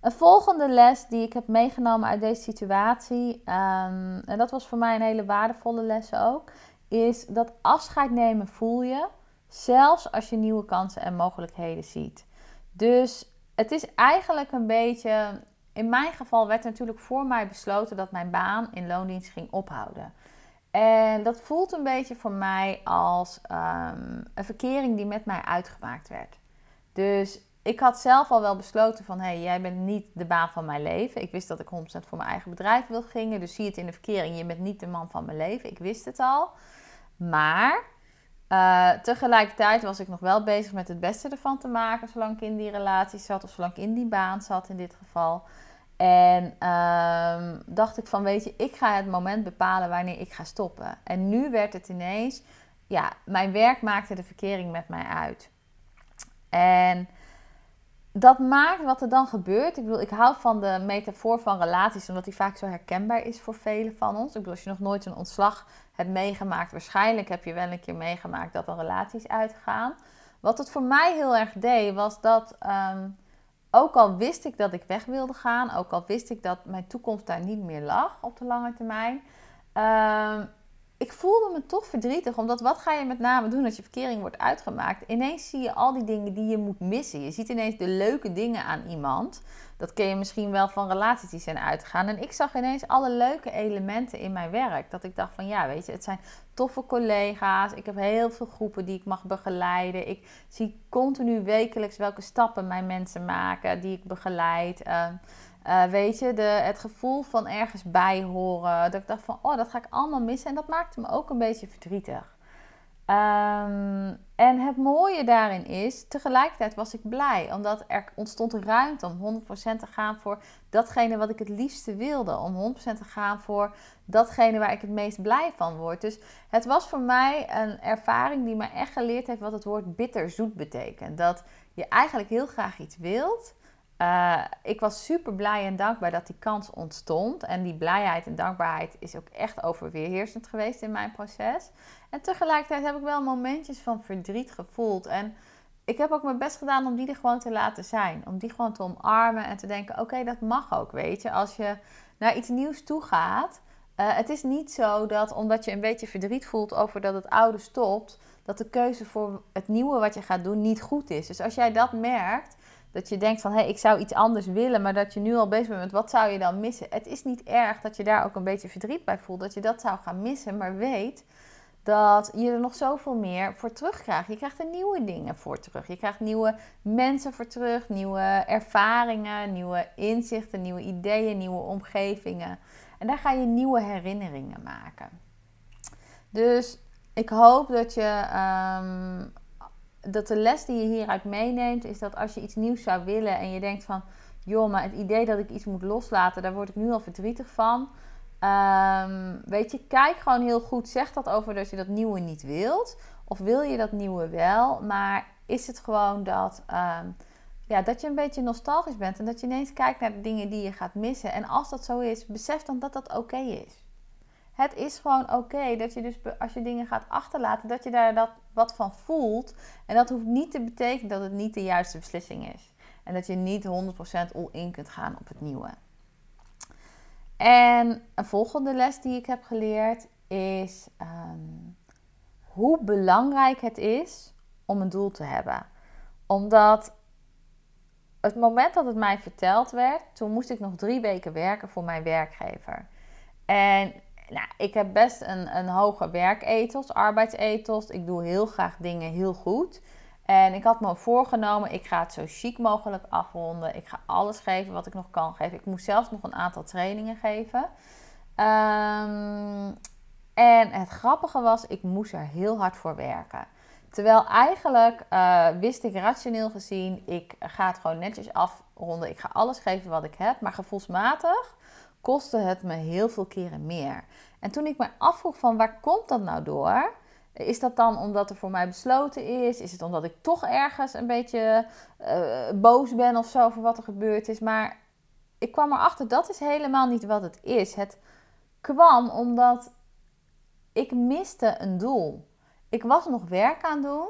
Een volgende les die ik heb meegenomen uit deze situatie, um, en dat was voor mij een hele waardevolle les ook, is dat afscheid nemen voel je, zelfs als je nieuwe kansen en mogelijkheden ziet. Dus het is eigenlijk een beetje, in mijn geval werd natuurlijk voor mij besloten dat mijn baan in loondienst ging ophouden. En dat voelt een beetje voor mij als um, een verkering die met mij uitgemaakt werd. Dus ik had zelf al wel besloten van, hé, hey, jij bent niet de baan van mijn leven. Ik wist dat ik 100% voor mijn eigen bedrijf wil gingen. Dus zie het in de verkering, je bent niet de man van mijn leven. Ik wist het al. Maar uh, tegelijkertijd was ik nog wel bezig met het beste ervan te maken, zolang ik in die relatie zat of zolang ik in die baan zat in dit geval. En um, dacht ik van, weet je, ik ga het moment bepalen wanneer ik ga stoppen. En nu werd het ineens, ja, mijn werk maakte de verkering met mij uit. En dat maakt wat er dan gebeurt. Ik bedoel, ik hou van de metafoor van relaties, omdat die vaak zo herkenbaar is voor velen van ons. Ik bedoel, als je nog nooit een ontslag hebt meegemaakt, waarschijnlijk heb je wel een keer meegemaakt dat er relaties uitgaan. Wat het voor mij heel erg deed, was dat um, ook al wist ik dat ik weg wilde gaan, ook al wist ik dat mijn toekomst daar niet meer lag op de lange termijn, um, ik voelde me toch verdrietig, omdat wat ga je met name doen als je verkering wordt uitgemaakt? Ineens zie je al die dingen die je moet missen. Je ziet ineens de leuke dingen aan iemand. Dat ken je misschien wel van relaties die zijn uitgegaan. En ik zag ineens alle leuke elementen in mijn werk. Dat ik dacht van ja, weet je, het zijn toffe collega's. Ik heb heel veel groepen die ik mag begeleiden. Ik zie continu wekelijks welke stappen mijn mensen maken die ik begeleid. Uh, uh, weet je, de, het gevoel van ergens bij horen. Dat ik dacht van, oh, dat ga ik allemaal missen. En dat maakte me ook een beetje verdrietig. Um, en het mooie daarin is, tegelijkertijd was ik blij. Omdat er ontstond ruimte om 100% te gaan voor datgene wat ik het liefste wilde. Om 100% te gaan voor datgene waar ik het meest blij van word. Dus het was voor mij een ervaring die mij echt geleerd heeft wat het woord bitterzoet betekent. Dat je eigenlijk heel graag iets wilt uh, ik was super blij en dankbaar dat die kans ontstond. En die blijheid en dankbaarheid is ook echt overweerheersend geweest in mijn proces. En tegelijkertijd heb ik wel momentjes van verdriet gevoeld. En ik heb ook mijn best gedaan om die er gewoon te laten zijn. Om die gewoon te omarmen en te denken: oké, dat mag ook. Weet je, als je naar iets nieuws toe gaat. Uh, het is niet zo dat omdat je een beetje verdriet voelt over dat het oude stopt, dat de keuze voor het nieuwe wat je gaat doen niet goed is. Dus als jij dat merkt, dat je denkt van hé, hey, ik zou iets anders willen, maar dat je nu al bezig bent met wat zou je dan missen. Het is niet erg dat je daar ook een beetje verdriet bij voelt, dat je dat zou gaan missen, maar weet dat je er nog zoveel meer voor terugkrijgt. Je krijgt er nieuwe dingen voor terug. Je krijgt nieuwe mensen voor terug, nieuwe ervaringen, nieuwe inzichten, nieuwe ideeën, nieuwe omgevingen. En daar ga je nieuwe herinneringen maken. Dus ik hoop dat je ehm, dat de les die je hieruit meeneemt, is dat als je iets nieuws zou willen en je denkt van, joh, maar het idee dat ik iets moet loslaten, daar word ik nu al verdrietig van. Ehm, weet je, kijk gewoon heel goed. Zeg dat over dat je dat nieuwe niet wilt. Of wil je dat nieuwe wel, maar is het gewoon dat, ehm, ja, dat je een beetje nostalgisch bent en dat je ineens kijkt naar de dingen die je gaat missen. En als dat zo is, besef dan dat dat oké is. Het is gewoon oké dat je dus als je dingen gaat achterlaten, dat je daar dat wat van voelt. En dat hoeft niet te betekenen dat het niet de juiste beslissing is. En dat je niet 100% all in kunt gaan op het nieuwe. En een volgende les die ik heb geleerd is um, hoe belangrijk het is om een doel te hebben. Omdat het moment dat het mij verteld werd, toen moest ik nog drie weken werken voor mijn werkgever. En nou, ik heb best een, een hoge werkethos, arbeidsethos. Ik doe heel graag dingen heel goed. En ik had me voorgenomen, ik ga het zo chic mogelijk afronden. Ik ga alles geven wat ik nog kan geven. Ik moest zelfs nog een aantal trainingen geven. Um, en het grappige was, ik moest er heel hard voor werken. Terwijl eigenlijk uh, wist ik rationeel gezien, ik ga het gewoon netjes afronden. Ik ga alles geven wat ik heb. Maar gevoelsmatig kostte het me heel veel keren meer. En toen ik me afvroeg van waar komt dat nou door? Is dat dan omdat er voor mij besloten is? Is het omdat ik toch ergens een beetje uh, boos ben of zo voor wat er gebeurd is? Maar ik kwam erachter, dat is helemaal niet wat het is. Het kwam omdat ik miste een doel. Ik was nog werk aan doen.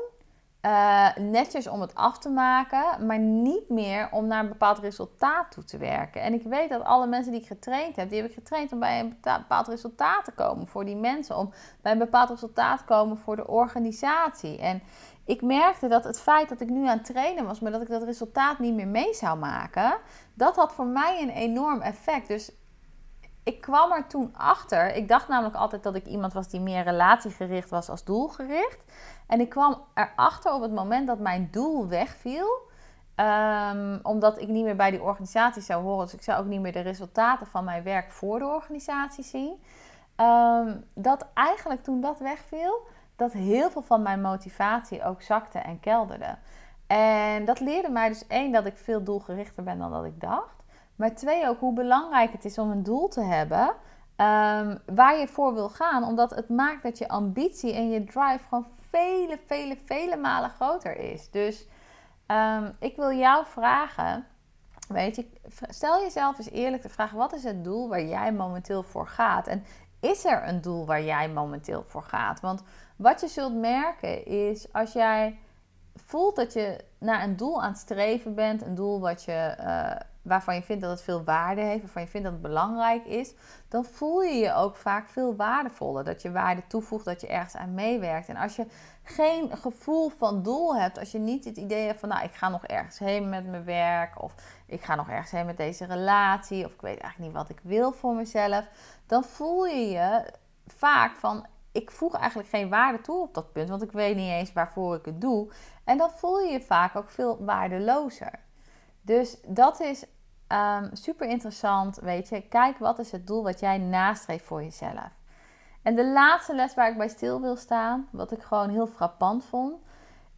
Uh, netjes om het af te maken, maar niet meer om naar een bepaald resultaat toe te werken. En ik weet dat alle mensen die ik getraind heb, die heb ik getraind om bij een bepaald resultaat te komen voor die mensen, om bij een bepaald resultaat te komen voor de organisatie. En ik merkte dat het feit dat ik nu aan het trainen was, maar dat ik dat resultaat niet meer mee zou maken, dat had voor mij een enorm effect. Dus ik kwam er toen achter. Ik dacht namelijk altijd dat ik iemand was die meer relatiegericht was als doelgericht. En ik kwam erachter op het moment dat mijn doel wegviel. Um, omdat ik niet meer bij die organisatie zou horen. Dus ik zou ook niet meer de resultaten van mijn werk voor de organisatie zien. Um, dat eigenlijk toen dat wegviel, dat heel veel van mijn motivatie ook zakte en kelderde. En dat leerde mij dus één, dat ik veel doelgerichter ben dan dat ik dacht. Maar twee, ook hoe belangrijk het is om een doel te hebben um, waar je voor wil gaan. Omdat het maakt dat je ambitie en je drive gewoon vele, vele, vele malen groter is. Dus um, ik wil jou vragen, weet je, stel jezelf eens eerlijk de vraag: wat is het doel waar jij momenteel voor gaat? En is er een doel waar jij momenteel voor gaat? Want wat je zult merken is als jij voelt dat je naar een doel aan het streven bent, een doel wat je, uh, waarvan je vindt dat het veel waarde heeft, waarvan je vindt dat het belangrijk is, dan voel je je ook vaak veel waardevoller. Dat je waarde toevoegt, dat je ergens aan meewerkt. En als je geen gevoel van doel hebt, als je niet het idee hebt van, nou, ik ga nog ergens heen met mijn werk, of ik ga nog ergens heen met deze relatie, of ik weet eigenlijk niet wat ik wil voor mezelf, dan voel je je vaak van, ik voeg eigenlijk geen waarde toe op dat punt, want ik weet niet eens waarvoor ik het doe. En dan voel je je vaak ook veel waardelozer. Dus dat is um, super interessant, weet je. Kijk, wat is het doel wat jij nastreeft voor jezelf? En de laatste les waar ik bij stil wil staan, wat ik gewoon heel frappant vond,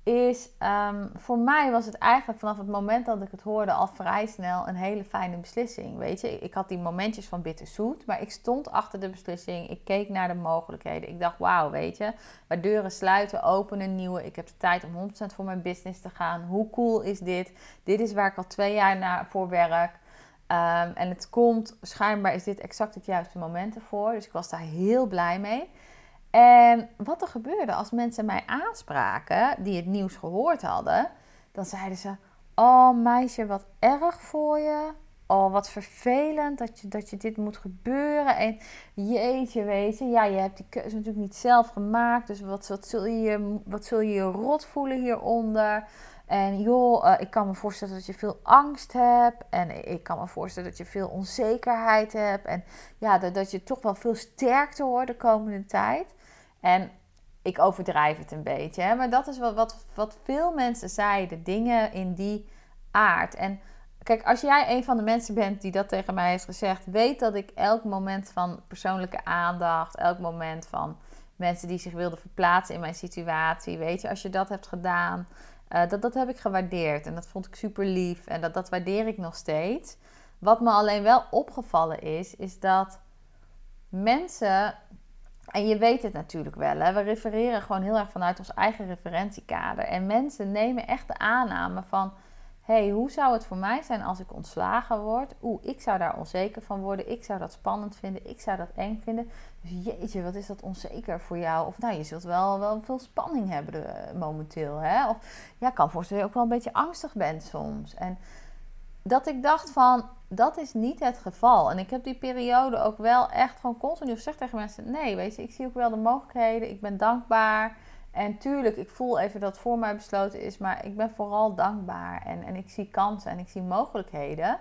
is ehm, voor mij was het eigenlijk vanaf het moment dat ik het hoorde al vrij snel een hele fijne beslissing. Weet je, ik had die momentjes van bitterzoet, maar ik stond achter de beslissing. Ik keek naar de mogelijkheden. Ik dacht, wauw, weet je, waar deuren sluiten, openen nieuwe. Ik heb de tijd om 100% voor mijn business te gaan. Hoe cool is dit? Dit is waar ik al twee jaar naar voor werk. Ehm, en het komt, schijnbaar is dit exact het juiste moment ervoor. Dus ik was daar heel blij mee. En wat er gebeurde als mensen mij aanspraken, die het nieuws gehoord hadden, dan zeiden ze: Oh meisje, wat erg voor je. Oh, wat vervelend dat je, dat je dit moet gebeuren. En jeetje, weet je, ja, je hebt die keuze natuurlijk niet zelf gemaakt. Dus wat, wat, zul, je, wat zul je je rot voelen hieronder? En joh, uh, ik kan me voorstellen dat je veel angst hebt. En ik kan me voorstellen dat je veel onzekerheid hebt. En ja, dat, dat je toch wel veel sterker wordt de komende tijd. En ik overdrijf het een beetje. Hè? Maar dat is wat, wat, wat veel mensen zeiden. Dingen in die aard. En kijk, als jij een van de mensen bent die dat tegen mij heeft gezegd, weet dat ik elk moment van persoonlijke aandacht, elk moment van mensen die zich wilden verplaatsen in mijn situatie, weet je, als je dat hebt gedaan, uh, dat, dat heb ik gewaardeerd. En dat vond ik super lief. En dat, dat waardeer ik nog steeds. Wat me alleen wel opgevallen is, is dat mensen en je weet het natuurlijk wel, hè? we refereren gewoon heel erg vanuit ons eigen referentiekader. En mensen nemen echt de aanname van: hey, hoe zou het voor mij zijn als ik ontslagen word? Oeh, ik zou daar onzeker van worden. Ik zou dat spannend vinden. Ik zou dat eng vinden. Dus jeetje, wat is dat onzeker voor jou? Of nou, je zult wel, wel veel spanning hebben eh, momenteel. Hè? Of ja, kan voorstellen dat je ook wel een beetje angstig bent soms. En dat ik dacht van, dat is niet het geval. En ik heb die periode ook wel echt gewoon continu gezegd tegen mensen: nee, weet je, ik zie ook wel de mogelijkheden. Ik ben dankbaar. En tuurlijk, ik voel even dat voor mij besloten is, maar ik ben vooral dankbaar. En, en ik zie kansen en ik zie mogelijkheden.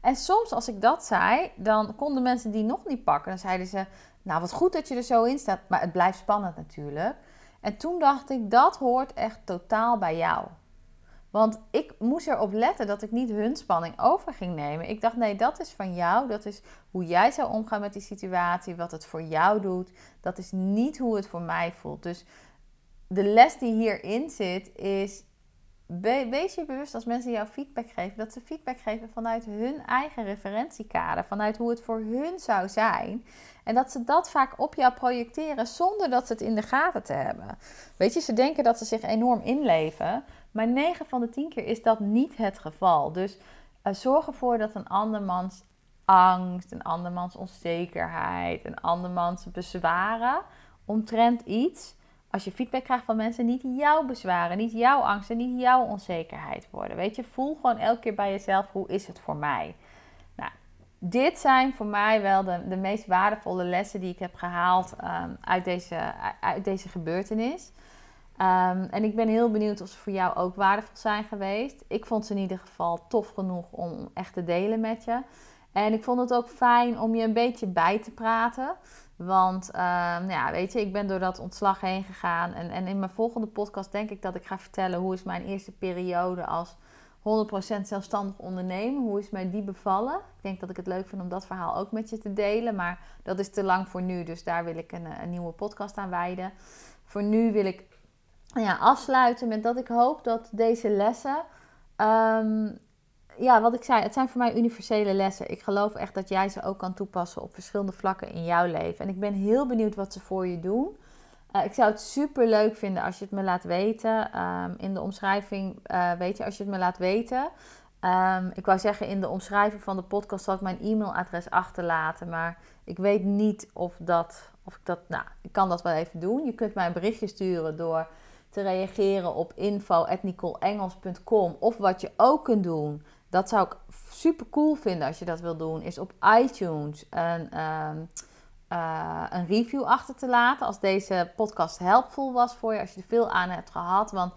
En soms als ik dat zei, dan konden mensen die nog niet pakken. Dan zeiden ze, nou wat goed dat je er zo in staat, maar het blijft spannend natuurlijk. En toen dacht ik, dat hoort echt totaal bij jou. Want ik moest erop letten dat ik niet hun spanning over ging nemen. Ik dacht, nee, dat is van jou. Dat is hoe jij zou omgaan met die situatie. Wat het voor jou doet. Dat is niet hoe het voor mij voelt. Dus de les die hierin zit is. wees je bewust als mensen jou feedback geven, dat ze feedback geven vanuit hun eigen referentiekader, vanuit hoe het voor hun zou zijn. En dat ze dat vaak op jou projecteren zonder dat ze het in de gaten te hebben. Weet je, ze denken dat ze zich enorm inleven, maar 9 van de 10 keer is dat niet het geval. Dus uh, zorg ervoor dat een andermans angst, een andermans onzekerheid, een andermans bezwaren omtrent iets. Als je feedback krijgt van mensen, niet jouw bezwaren, niet jouw angsten, niet jouw onzekerheid worden. Weet je, voel gewoon elke keer bij jezelf, hoe is het voor mij? Nou, dit zijn voor mij wel de, de meest waardevolle lessen die ik heb gehaald um, uit, deze, uit deze gebeurtenis. Um, en ik ben heel benieuwd of ze voor jou ook waardevol zijn geweest. Ik vond ze in ieder geval tof genoeg om echt te delen met je. En ik vond het ook fijn om je een beetje bij te praten. Want um, nou ja, weet je, ik ben door dat ontslag heen gegaan. En, en in mijn volgende podcast denk ik dat ik ga vertellen hoe is mijn eerste periode als 100% zelfstandig ondernemen. Hoe is mij die bevallen? Ik denk dat ik het leuk vind om dat verhaal ook met je te delen. Maar dat is te lang voor nu, dus daar wil ik een, een nieuwe podcast aan wijden. Voor nu wil ik ja, afsluiten met dat ik hoop dat deze lessen. Um, ja, wat ik zei, het zijn voor mij universele lessen. Ik geloof echt dat jij ze ook kan toepassen op verschillende vlakken in jouw leven. En ik ben heel benieuwd wat ze voor je doen. Uh, ik zou het super leuk vinden als je het me laat weten. Um, in de omschrijving uh, weet je, als je het me laat weten. Um, ik wou zeggen, in de omschrijving van de podcast zal ik mijn e-mailadres achterlaten. Maar ik weet niet of dat, of ik dat, nou, ik kan dat wel even doen. Je kunt mij een berichtje sturen door te reageren op info.nicoleengels.com. Of wat je ook kunt doen, dat zou ik super cool vinden als je dat wil doen, is op iTunes een, ehm, eh, een review achter te laten. Als deze podcast helpvol was voor je, als je er veel aan hebt gehad. Want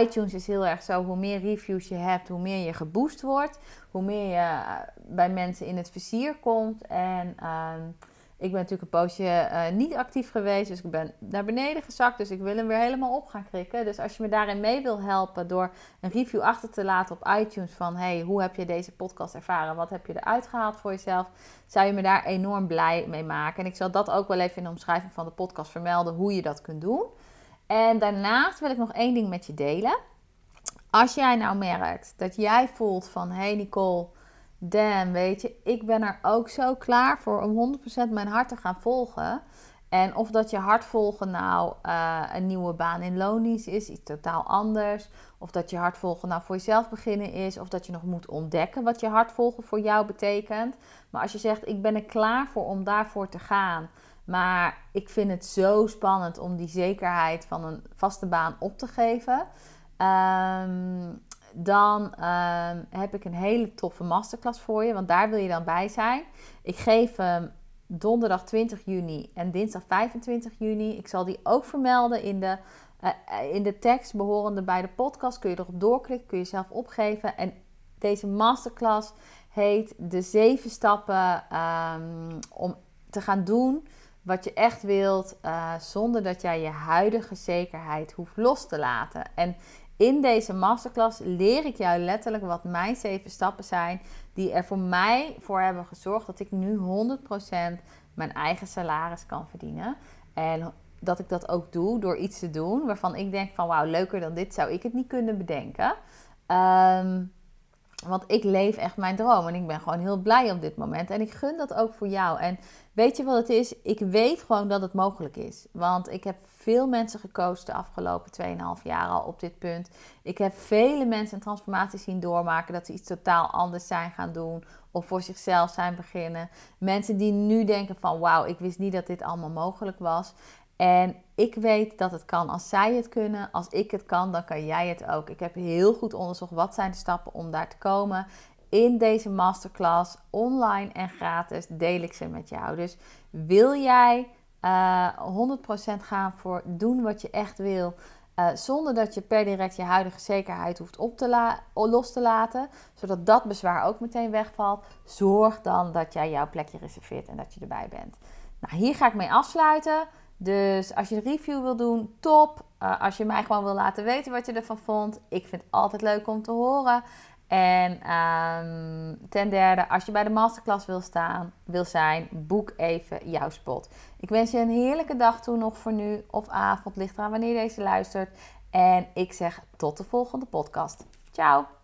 iTunes is heel erg zo, hoe meer reviews je hebt, hoe meer je geboost wordt. Hoe meer je eh, bij mensen in het vizier komt. En ehm, ik ben natuurlijk een poosje eh, niet actief geweest, dus ik ben naar beneden gezakt. Dus ik wil hem weer helemaal op gaan krikken. Dus als je me daarin mee wil helpen door een review achter te laten op iTunes van... hey, hoe heb je deze podcast ervaren? Wat heb je eruit gehaald voor jezelf? Zou je me daar enorm blij mee maken. En ik zal dat ook wel even in de omschrijving van de podcast vermelden, hoe je dat kunt doen. En daarnaast wil ik nog één ding met je delen. Als jij nou merkt dat jij voelt van... hey Nicole damn, weet je, ik ben er ook zo klaar voor om 100% mijn hart te gaan volgen. En of dat je hart volgen nou uh, een nieuwe baan in loondienst is, iets totaal anders. Of dat je hart volgen nou voor jezelf beginnen is. Of dat je nog moet ontdekken wat je hart volgen voor jou betekent. Maar als je zegt, ik ben er klaar voor om daarvoor te gaan. Maar ik vind het zo spannend om die zekerheid van een vaste baan op te geven. Um, dan ehm, heb ik een hele toffe masterclass voor je, want daar wil je dan bij zijn. Ik geef hem donderdag 20 juni en dinsdag 25 juni. Ik zal die ook vermelden in de, uh, in de tekst behorende bij de podcast. Kun je erop doorklikken, kun je zelf opgeven. En deze masterclass heet de zeven stappen um, om te gaan doen wat je echt wilt, uh, zonder dat jij je huidige zekerheid hoeft los te laten. En in deze masterclass leer ik jou letterlijk wat mijn zeven stappen zijn die er voor mij voor hebben gezorgd dat ik nu 100% mijn eigen salaris kan verdienen. En dat ik dat ook doe door iets te doen waarvan ik denk van wauw, leuker dan dit zou ik het niet kunnen bedenken. Um, want ik leef echt mijn droom en ik ben gewoon heel blij op dit moment. En ik gun dat ook voor jou. En weet je wat het is? Ik weet gewoon dat het mogelijk is. Want ik heb veel mensen gecoacht de afgelopen 2,5 jaar al op dit punt. Ik heb vele mensen een transformatie zien doormaken. Dat ze iets totaal anders zijn gaan doen. Of voor zichzelf zijn beginnen. Mensen die nu denken van wauw, ik wist niet dat dit allemaal mogelijk was. En ik weet dat het kan. Als zij het kunnen, als ik het kan, dan kan jij het ook. Ik heb heel goed onderzocht wat zijn de stappen om daar te komen. In deze masterclass, online en gratis, deel ik ze met jou. Dus wil jij uh, eh, 100% gaan voor doen wat je echt wil, uh, zonder dat je per direct je huidige zekerheid hoeft op te los te laten, zodat dat bezwaar ook meteen wegvalt, zorg dan dat jij jouw plekje reserveert en dat je erbij bent. Nou, hier ga ik mee afsluiten. Dus als je een review wil doen, top. Uh, als je mij gewoon wil laten weten wat je ervan vond. Ik vind het altijd leuk om te horen. En um, ten derde, als je bij de masterclass wil, staan, wil zijn, boek even jouw spot. Ik wens je een heerlijke dag toe nog voor nu of avond, ligt eraan wanneer deze luistert. En ik zeg tot de volgende podcast. Ciao!